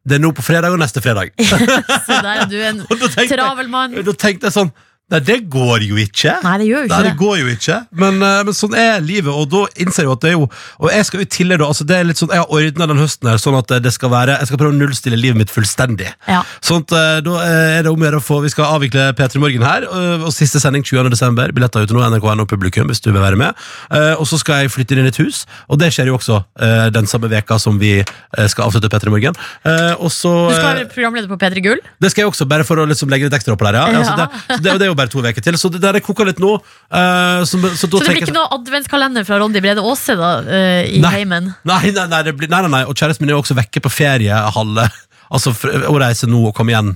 Det er nå på fredag og neste fredag. [laughs] Så der er du en [laughs] Og da tenkte jeg- travel mann. Da tenkte jeg sånn Nei, det går jo ikke. Nei, det gjør jo ikke Nei, det det. går jo ikke. Men, eh, men sånn er livet, og da innser jeg jo at det er jo Og jeg skal jo til det da, altså det er litt sånn Jeg har ordna den høsten her sånn at det skal være Jeg skal prøve å nullstille livet mitt fullstendig. Ja. Sånn at eh, da er det om å gjøre å få Vi skal avvikle P3 Morgen her, og, og siste sending 20. desember. Billetter ute nå, NRK.no publikum, hvis du vil være med. Eh, og så skal jeg flytte inn i et hus, og det skjer jo også eh, den samme veka som vi eh, skal avslutte P3 Morgen. Eh, og så Du skal eh, være programleder på P3 Gull. det skal jeg også, bare for å liksom legge litt ekstra opp der. Ja. Ja. Altså, det, så det, det er jo bare to uker til, så det der er koka litt nå. eh, så, så, da Så det blir tenker ikke noe adventskalender fra Ronny Brede Aase da, eh, i Nei. heimen? Nei, nei, nei, det blir, nei, nei, nei. Og kjæresten min er jo også vekke på ferie halve Altså for, å reise nå og komme igjen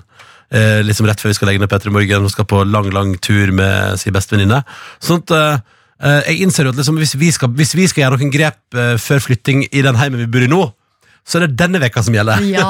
eh, liksom rett før vi skal legge ned Petter i morgen. Hun skal på lang, lang tur med sin bestevenninne. Sånn at eh, eh, jeg innser jo at liksom, hvis, vi skal, hvis vi skal gjøre noen grep eh, før flytting i den heimen vi bor i nå, så er det denne veka som gjelder. Ja,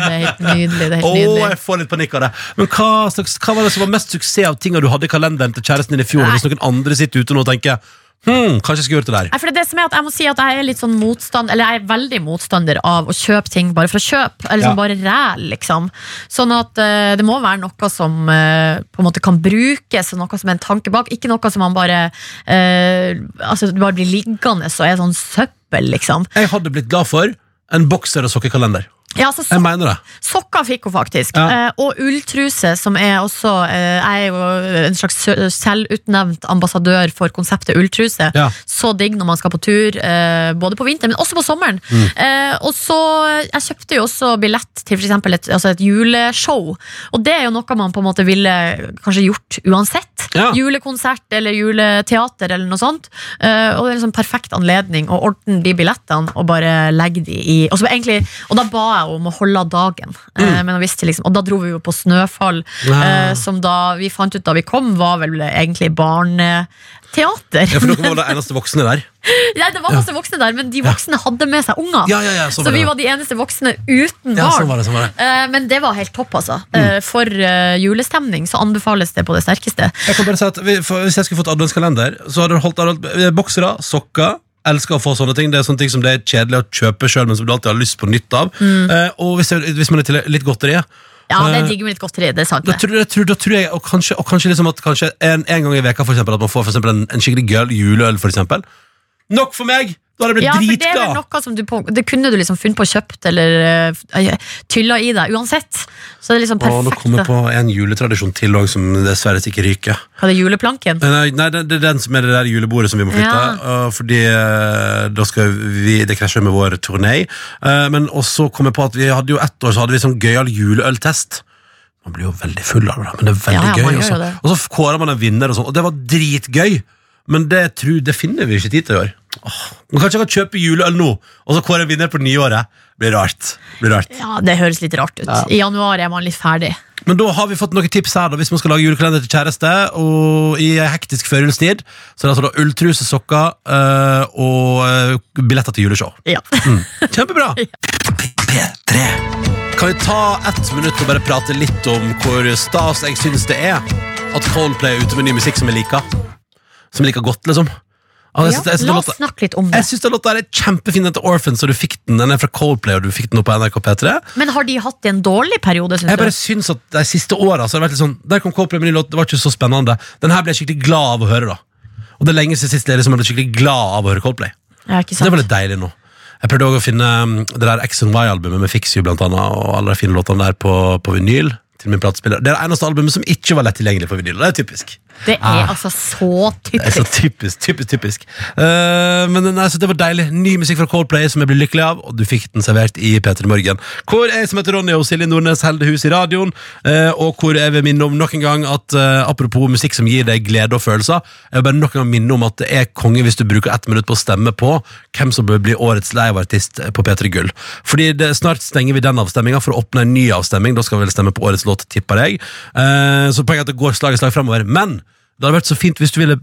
det er helt nydelig. Det er helt nydelig. jeg får litt panikk av det. Men hva, hva var det som var mest suksess av tinga du hadde i kalenderen til kjæresten din i fjor? Nei. Hvis noen andre sitter ute nå og tenker Hmm, kanskje jeg skulle gjort det der. Nei, for det er det som er at jeg må si at jeg er litt sånn motstand Eller jeg er veldig motstander av å kjøpe ting bare for å kjøpe. Eller sånn Ja. bare ræl, liksom. Sånn at uh, det må være noe som uh, på en måte kan brukes, og noe som er en tanke bak. Ikke noe som man bare uh, Altså det bare blir liggende og er sånn søppel, liksom. Jeg hadde blitt glad for en bokser- og sokkekalender. Ja, altså Jeg mener det. Sokker fikk hun faktisk. Ja. Eh, og ulltruse, som er også eh, Jeg er jo en slags selvutnevnt ambassadør for konseptet ulltruse. Ja. Så digg når man skal på tur, eh, både på vinteren, men også på sommeren. Mm. Eh, og så Jeg kjøpte jo også billett til eksempel et, altså et juleshow. Og det er jo noe man på en måte ville kanskje gjort uansett. Ja. Julekonsert eller juleteater eller noe sånt. Eh, og det er sånn perfekt anledning å ordne de billettene og bare legge de i Og, så egentlig, og da ba jeg om å holde av dagen. Mm. men jeg visste liksom, og da dro vi jo på Snøfall, Mm. Ja. eh, som da vi fant ut da vi kom, var vel egentlig barneteater. Ja, for dere var [laughs] de eneste voksne der. Nei, det var masse voksne der, men de voksne hadde med seg unger. Ja, ja, ja, sånn så vi var de eneste voksne uten Ja, barn. sånn var det, sånn var det. Eh, Men det var helt topp, altså. Mm. Eh, For eh, julestemning så anbefales det på det sterkeste. Jeg kan bare si at Hvis jeg skulle fått adventskalender, så hadde det holdt, holdt eh, boksere, sokker Elsker å få sånne ting. Det er sånne ting som det er kjedelig å kjøpe sjøl, men som du alltid har lyst på nytt av. Eh, og hvis, jeg, hvis man er til litt godteri Ja, det digger er digg med litt godteri. Det er sant. da tror, jeg, tror, da tror jeg, og kanskje, og kanskje, liksom at kanskje en, en gang i veka for eksempel, At man får for en, en skikkelig gøy juleøl. For eksempel. Nok for meg! Da hadde jeg blitt Ja, for det er vel dritglad. noe som du på, Det kunne du liksom funnet på å kjøpt eller uh, tylla i deg uansett. Så det er liksom Å, nå perfekt. kommer jeg da. på en juletradisjon til også, som dessverre ikke ryker. Hva er det, juleplanken? Nei, nei det, det er den som er det der julebordet som vi må flytte. Ja. og fordi eh, da skal vi, Det krasjer med vår turné. Eh, men også kom jeg på at vi hadde jo ett år så hadde vi sånn gøyal juleøltest. Man blir jo veldig full av det, men det er veldig Ja, man gøy. gjør Også. det. Og så kårer man en vinner, og sånn, og det var dritgøy. Men det, tror, det finner vi ikke tid til i år. Åh, men kanskje jeg kan kjøpe juleøl nå, og så kåre en vinner på nyåret. Blir rart. Blir rart. Ja, Det høres litt rart ut. I januar er man litt ferdig. Men da har vi fått noen tips her da, hvis man skal lage julekalender til kjæreste. Og i hektisk førjulstid så er det altså da ulltruse, sokker øh, og øh, billetter til juleshow. Ja. Kjempebra! P3 Kan vi ta ett minutt og bare prate litt om hvor stas jeg syns det er at Coldplay er ute med ny musikk som jeg liker? Som jeg liker godt, liksom. Altså, jeg synes- jeg synes La oss låta- snakke litt om det. jeg syns den låta er kjempefin. Den til Orphans, og du fikk den. Den er fra Coldplay, og du fikk den opp på NRK P3. Men har de hatt en dårlig periode, syns Jeg bare synes syns at de siste åra så har det vært litt sånn Der kom Coldplay med ny låt, det var ikke så spennende. Den her ble jeg skikkelig glad av å høre, da. Og det er lenge siden sist jeg liksom har skikkelig glad av å høre Coldplay. Ja, ikke Så det var litt deilig nå. Jeg prøvde også å finne um, det der X and Y-albumet med Fix You, blant annet, og alle de fine låtene der på, på vinyl. Til min platespiller. Det er det eneste albumet som ikke var lett tilgjengelig på vinyl. Det er typisk. Det er altså så typisk. Det er så typisk. typisk, typisk. Eh, men nei, så det var deilig. Ny musikk fra Coldplay som jeg blir lykkelig av, og du fikk den servert i P3 Morgen. Hvor jeg som heter Ronny og Silje Nordnes holder hus i radioen, uh, og hvor jeg vil minne om nok en gang at uh, apropos musikk som gir deg glede og følelser, jeg vil bare nok en gang minne om at det er konge hvis du bruker ett minutt på å stemme på hvem som bør bli årets liveartist på P3 Gull. Fordi det, snart stenger vi den avstemminga for å åpne en ny avstemming. Da skal vi vel stemme på årets låt, tipper jeg. Eh, så poenget er at det går slag i slag fremover. Men det hadde vært så fint hvis du ville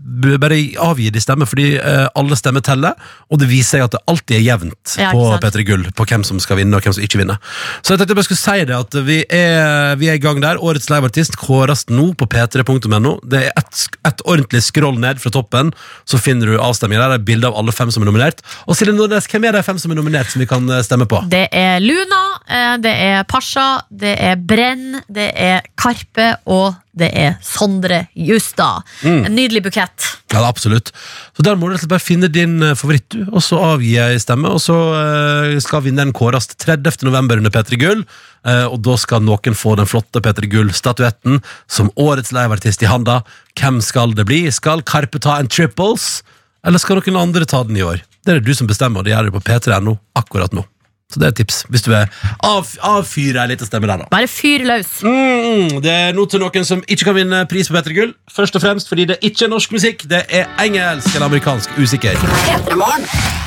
bare avgi de stemmer, fordi eh, alle stemmer teller, og det viser seg at det alltid er jevnt Ja, på ikke sant. P3 Gull på hvem som skal vinne og hvem som ikke vinner. Så jeg tenkte jeg bare skulle si det at vi er, vi er i gang der. Årets liveartist kåres nå på p3.no. Det er et, sk- et ordentlig scroll ned fra toppen, så finner du avstemninger der. Det er bilde av alle fem som er nominert. Og Silje Nordnes, hvem er de fem som er nominert, som vi kan eh, stemme på? Det er Luna, eh, det er Pasha, det er Brenn, det er Karpe, og det er Sondre Justad. En nydelig bukett. Ja, absolutt. Så der må du bare finne din eh, favoritt, du, og så avgi ei stemme. Og så eh, skal vinneren kåres 30. november under P3 Gull. eh, og da skal noen få den flotte P3 Gull-statuetten som årets liveartist i handa. Hvem skal det bli? Skal Karpe ta en triples, eller skal noen andre ta den i år? Det er det du som bestemmer, og det gjør det på p3.no akkurat nå. Så det er et tips, hvis du vil av, avfyre ei lita stemme der, da. Bare fyr løs. Mm, det er nå til noen som ikke kan vinne pris på Petter Gull. Først og fremst fordi det ikke er norsk musikk, det er engelsk eller amerikansk. Usikker.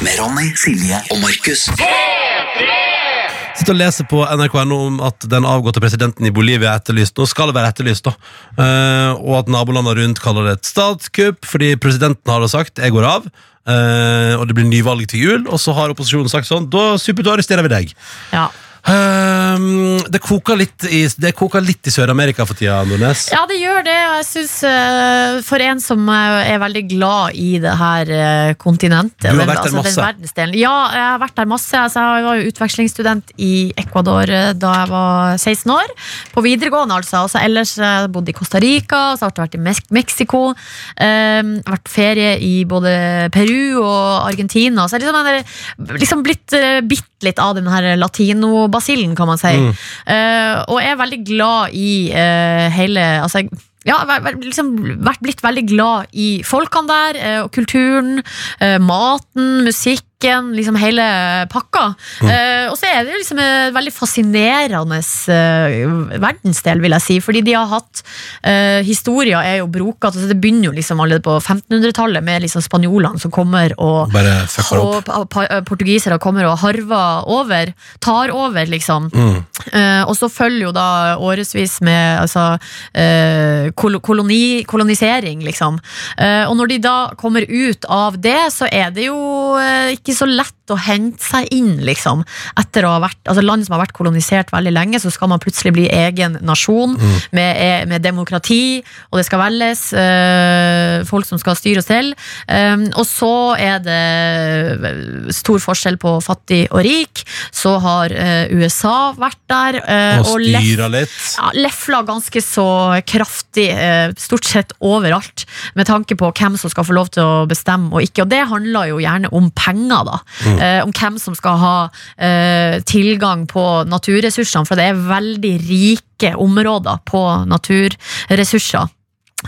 Med Ronny, Silje og Markus. Sitter og leser på NRK.no om at den avgåtte presidenten i Bolivia er etterlyst. Nå skal det være etterlyst, da. Uh, og at nabolandene rundt kaller det et statskupp, fordi presidenten har sagt 'jeg går av'. eh, og det blir nyvalg til jul, og så har opposisjonen sagt sånn 'da supert, da arresterer vi deg'. Ja. Eh, det koker litt i, det koker litt i Sør-Amerika for tida, Nordnes. Ja, det gjør det. Jeg synes, uh, For en som eh, er veldig glad i det her uh, kontinentet Du har den- vært der den masse. Ja, jeg har vært der masse. Altså, jeg var jo utvekslingsstudent i Ecuador da jeg var 16 år. På videregående, altså. altså ellers har jeg bodd i Costa Rica, så har jeg vært i Mex- Mexico. Eh, vært ferie i både Peru og Argentina. Så jeg liksom, har liksom blitt eh, bitt litt av den her latinobasillen, kan man si. Eh, og jeg er veldig glad i uh, hele altså, ja, liksom, vært blitt veldig glad i folkene der, eh, og kulturen, maten, maten, musikken, liksom hele pakka. Eh, og så er det liksom en veldig fascinerende uh, verdensdel, vil jeg si, fordi de har hatt uh, Historia er jo brokete. altså det begynner jo liksom allerede på 1500-tallet med liksom spanjolene som kommer og og portugisere kommer og harver over, tar over, liksom. Mm. Uh, og så følger jo da årevis med altså, kol koloni kolonisering, liksom. Og når de da kommer ut av det, så er det jo eh, ikke så lett å hente seg inn, liksom. Etter å ha vært altså Land som har vært kolonisert veldig lenge, så skal man plutselig bli egen nasjon med, eh, med demokrati, og det skal velges øh, folk som skal styre og stelle. Um, og så er det stor forskjell på fattig og rik. Så har øh, USA vært der. Øh, Og styra litt. ja, lefla ganske så kraftig, eh, stort sett overalt, med tanke på hvem som skal få lov til å bestemme og ikke. Og det handler jo gjerne om penger, da. Eh, om hvem som skal ha eh, tilgang på naturressursene, for det er veldig rike områder på naturressurser.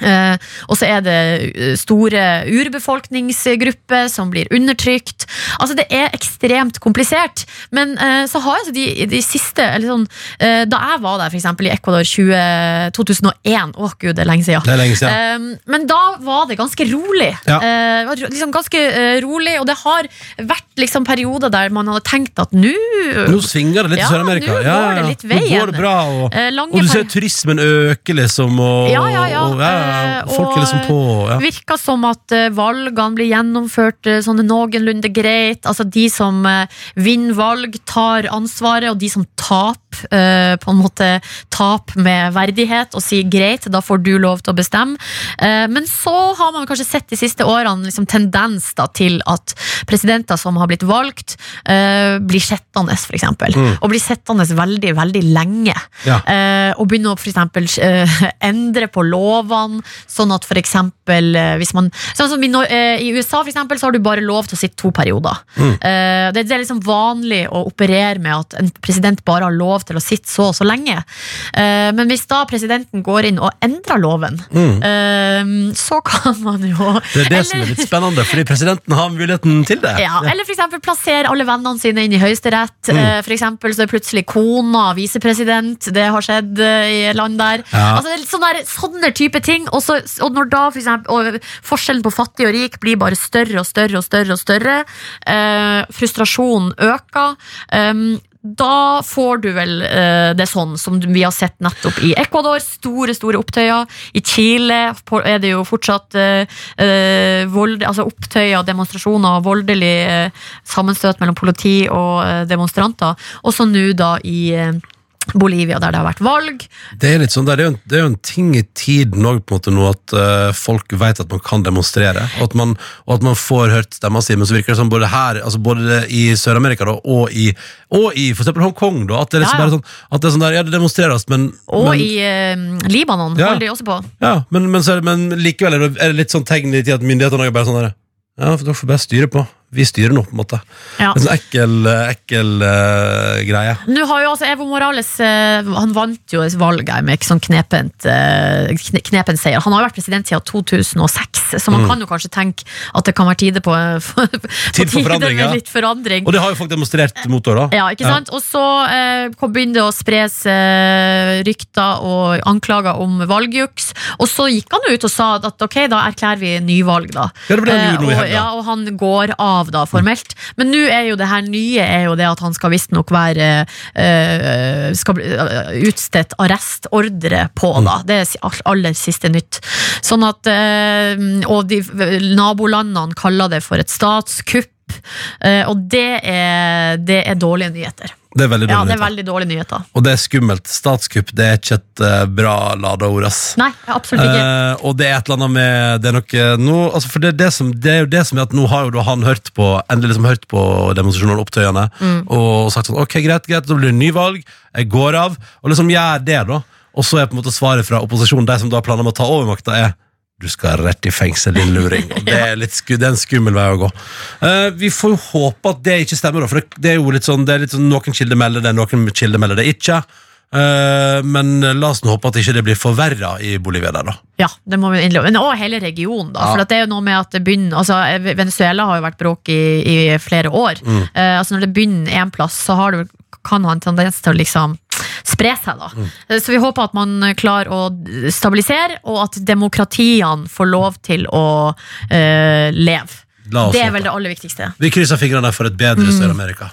Eh, og så er det eh, store urbefolkningsgrupper som blir undertrykt. Altså Det er ekstremt komplisert. Men eh, så har altså de, de siste eller sånn, eh, Da jeg var der, eksempel i Ecuador 20, 2001 Å gud, det er lenge siden. Er lenge siden. Eh, men da var det ganske rolig. Ja. Eh, det var liksom ganske rolig, og det har vært liksom perioder der man hadde tenkt at nå Nå svinger det litt Ja, i Sør-Amerika. nå går det litt Nå går veien. det bra, og, og du ser turismen øker, liksom, og, Ja, ja, ja. og, ja, Eh, folk er liksom på. Ja. virker som at eh, valgene blir gjennomført eh, sånn noenlunde greit. Altså De som vinner valg, tar ansvaret, og de som taper, eh, på en måte tap med verdighet og si greit, da får du lov til å bestemme. Eh, men så har man kanskje sett de siste årene liksom tendens da, til at presidenter som har blitt valgt, eh, blir sittende, for eksempel. Og blir sittende veldig, veldig lenge. Ja. Eh, og begynner å eksempel eh, [laughs] endre på lovene, sånn at eksempel eh, hvis man Sånn som i, eh, I USA for eksempel, så har du bare lov til å sitte to perioder. Eh, det, det er liksom vanlig å operere med at en president bare har lov til å sitte så og så lenge. Eh, men hvis da presidenten går inn og endrer loven, eh, så kan man jo Det er det som er litt spennende, fordi presidenten har muligheten til det. ja, eller eksempel plassere alle vennene sine inn i Høyesterett. Mm. Eh, For eksempel så er plutselig kona visepresident. Det har skjedd i land der. Ja. Altså, det sånne, sånne type ting. Og, så, og når da for eksempel, og forskjellen på fattig og rik blir bare større og større og større, og større eh, frustrasjonen øker. Um, da får du vel eh, det sånn som vi har sett nettopp i Ecuador. Store store opptøyer. I Chile er det jo fortsatt eh, eh, vold, altså opptøyer, demonstrasjoner og voldelig eh, sammenstøt mellom politi og eh, demonstranter. Også nå da i eh, Bolivia, der det har vært valg. Det er sånn, det, er jo en, det er jo en ting i tiden òg, nå, at uh, folk vet at man kan demonstrere, og at man, og at man får hørt stemma si, men så virker det som både her, altså både i Sør-Amerika og i, og i for eksempel Hongkong, da, at det er liksom Ja, ja. bare sånn, at det er sånn der, ja, det demonstreres, men, Og men i uh, Libanon Ja. holder de også på. Ja, men, men, så det, men likevel er det, er det litt sånn tegn i tid at myndighetene er bare sånn der, Ja, for dere får bare styre på. Vi styrer nå, på en måte. Ja. En sånn ekkel, ekkel uh, greie. Nå har jo altså Evo Morales uh, Han vant jo valget med sånn knepent, uh, knepen seier. Han har jo vært president siden 2006, så man kan jo kanskje tenke at det kan være tide på, [laughs] på, Mm. Tid for forandring, ja. litt forandring. Og det har jo folk demonstrert mot òg, da. Ja, ikke sant? Og så eh, begynte det å spres eh, rykter og anklager om valgjuks. Og så gikk han jo ut og sa at ok, da erklærer vi nyvalg, da. Ja, det ble han gjorde nå i Eh, helga. ja, og han går av, da, formelt. Men nå er jo det her nye er jo det at han skal visstnok være uh, Skal bli eh, utstedt arrestordre på, Mm. da. Det er aller siste nytt. Sånn at uh, Og de nabolandene kaller det for et statskupp. Eh, og det er, det er dårlige nyheter. Det er veldig Ja, det er veldig dårlige nyheter. Og det er skummelt. Statskupp det er ikke et uh, bra lada ord, ass. Nei, absolutt ikke. Uh, og det er et eller annet med Det er noe nå, altså For det er, det, som, det er jo det som er at nå har jo han hørt på endelig liksom hørt på demonstrasjonene og opptøyene Mm. og sagt sånn Ok, greit, greit, da blir det nyvalg. Jeg går av. Og liksom gjør det, da. Og så er på en måte svaret fra opposisjonen, de som da planer med å ta over makta, er du skal rett i fengsel, din luring. Og det er, litt det er en skummel vei å gå. Uh, vi får jo håpe at det ikke stemmer, for det, det er jo litt sånn, det er litt sånn noen kilder melder det, noen kilder melder det ikke. Eh, men la oss nå håpe at ikke det blir forverra i Bolivia der, da. Ja, det må vi innløpe. Men også hele regionen, da. Ja. For det er jo noe med at det begynner altså, Venezuela har jo vært bråk i, i flere år. Mm. Uh, altså Når det begynner én plass, så har det, kan ha en tendens til å liksom spre seg, da. Mm. Eh, Så vi håper at man klarer å stabilisere, og at demokratiene får lov til å uh, leve. La oss Det er vel det aller viktigste. Vi krysser fingrene for et bedre Sør-Amerika.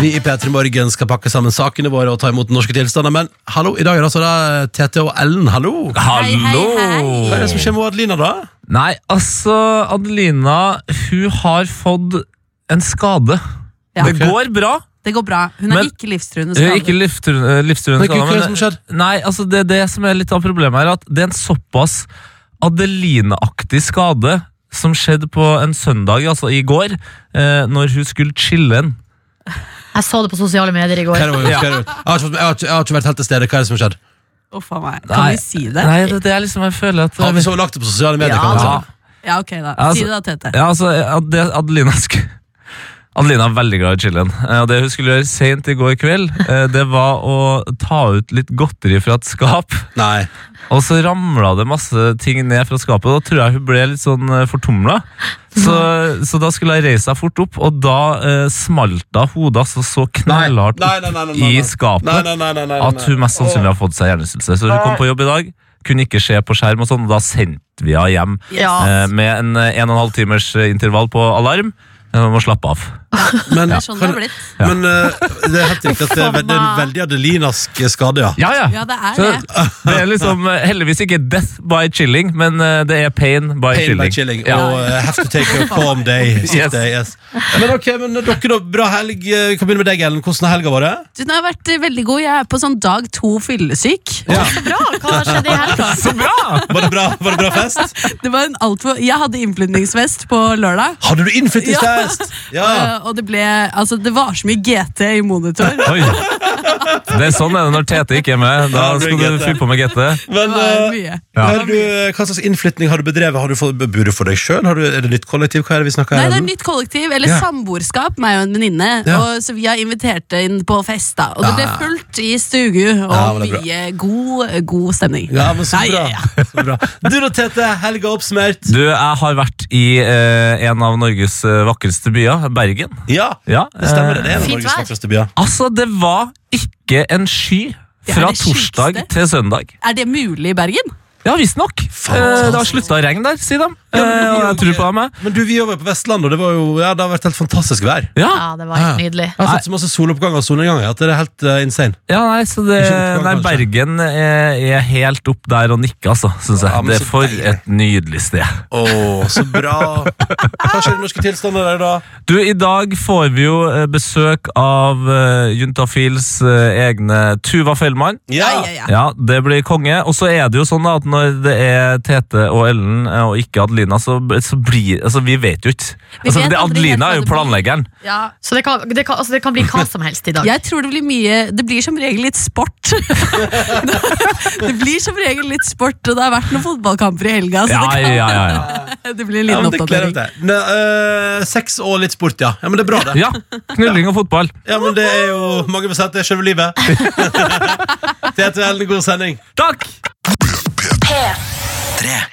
Vi i P3 Morgen skal pakke sammen sakene våre og ta imot norske tilstander. Men hallo, i dag er det altså da Tete og Ellen. Hallo! Hallo! Hva er det som skjer med Adelina, da? Nei, altså, Adelina, hun har fått en skade. Ja. Det går bra. Det går bra. Hun er Men- ikke livstruende er ikke livstruende livstruende Men hva- hva er det skade. som har? Nei, altså, det er det som er litt av problemet her, at det er en såpass Adeline-aktig skade som skjedde på en søndag, altså i går, eh, når hun skulle chille'n. Jeg så det på sosiale medier i Hva er går. det, hva er det? Jeg, har ikke, jeg, har ikke, jeg har ikke vært helt til stede. Hva er det som har skjedd? Oh, faen meg. Kan vi si det? Nei, det, det er liksom, jeg føler at Har vi så lagt det på sosiale medier? Ja, kan man si. Ja. Ja, ok da. Altså- Si det da, Tete. Ja, altså, Adelina sk- Adelina er veldig glad i chillen. Eh, Og det hun skulle gjøre sent i går kveld, eh, det var å ta ut litt godteri fra et skap. Nei. Og så ramla det masse ting ned fra skapet, og da tror jeg hun ble litt sånn eh, fortumla. Så, så da skulle hun reise seg fort opp, og da eh, smalt hun hodet altså så knallhardt opp nei, nei, nei, nei, i nei. skapet at hun mest sannsynlig har fått seg hjernerystelse. Så hun kom på jobb i dag, kunne ikke se på skjerm, og sånn, og da sendte vi henne hjem Ja. eh, med en eh, en og en halv timers intervall på alarm. Hun må slappe av. Men, Det er sånn det har blitt. Ja. men uh, det er helt riktig at det er, det er en veldig adelinask skade, ja. Ja, ja. Ja, det er det. det er liksom eh, heldigvis ikke death by chilling, men uh, det er pain by Pain by chilling. chilling. Ja. Og uh, have to take a calm day. [laughs] Yes. day, yes. Men ok, men dere da, bra helg. Vi kan begynne med deg, Ellen. Hvordan har helga vært? Den har vært veldig god. Jeg er på sånn dag to fyllesyk. Ja. Bra! Hva skjedde i helga? [laughs] Så bra! Var det bra, var det bra fest? Det var en alt for... Jeg hadde innflytningsfest på lørdag. Hadde du innflytningsfest? Ja. eh, Og det ble Altså, det var så mye GT i monitor. [laughs] Oi. Det er sånn er det når Tete ikke er med. Da skal du fylle på med GT. Men mye. Ja. du, hva slags innflytning har du bedrevet? Har du fått, bor for deg sjøl? Er det nytt kollektiv? Hva er det vi snakker Nei, det er nytt kollektiv, eller Ja. samboerskap, meg og en venninne. Ja. Så vi har invitert inn på fest, da. Og det ble fullt i stugu, og mye god, god stemning. Ja, men så Nei, bra. ja, ja. [laughs] så bra. Du da, Tete. Helga oppsummert. Du, jeg har vært i eh, en av Norges eh, vakreste byer, Bergen. Ja, Ja, det stemmer. det. Er en av Norges vakreste byer. Altså, det var ikke en sky fra torsdag til søndag. Er det mulig i Bergen? Ja, visstnok. Eh, det har slutta å regne der, sier de. Eh, og jeg tror på meg. Men du, vi var jo på Vestlandet, og det, var jo, ja, det har vært helt fantastisk vær. Ja. Ja, det var helt nydelig. Jeg har sett så masse soloppganger og solnedganger at det er helt eh, insane. Ja, nei, så det, Ikke oppgang, nei, kanskje. Bergen er, er helt opp der og nikker, altså, syns jeg. Ja, men det så er for deilig. et nydelig sted. Å, så bra. [laughs] Hva skjer i norske tilstander der, da? Du, I dag får vi jo eh, besøk av uh, Juntafils eh, egne Tuva Fellmann. Ja, ja, ja. Ja, det blir konge. Og så er det jo sånn da, at når det er Tete og Ellen eh, og ikke Adelina, så, så blir Altså, vi vet jo ikke. Altså, vet det, Adelina er jo planleggeren. Ja. Så det kan, det, kan, altså det kan bli hva som helst i dag. Jeg tror det blir mye Det blir som regel litt sport. [laughs] det blir som regel litt sport, og det har vært noen fotballkamper i helga. Så Ja, det, kan, ja, ja, ja. [laughs] det blir en liten oppdatering. Eh, Sex og litt sport, ja. ja. Men det er bra, det. ja. Knulling og fotball. Ja, men det er jo Mange vil si at det er selve livet. [laughs] Tete Ellen, god sending. Takk! Tre.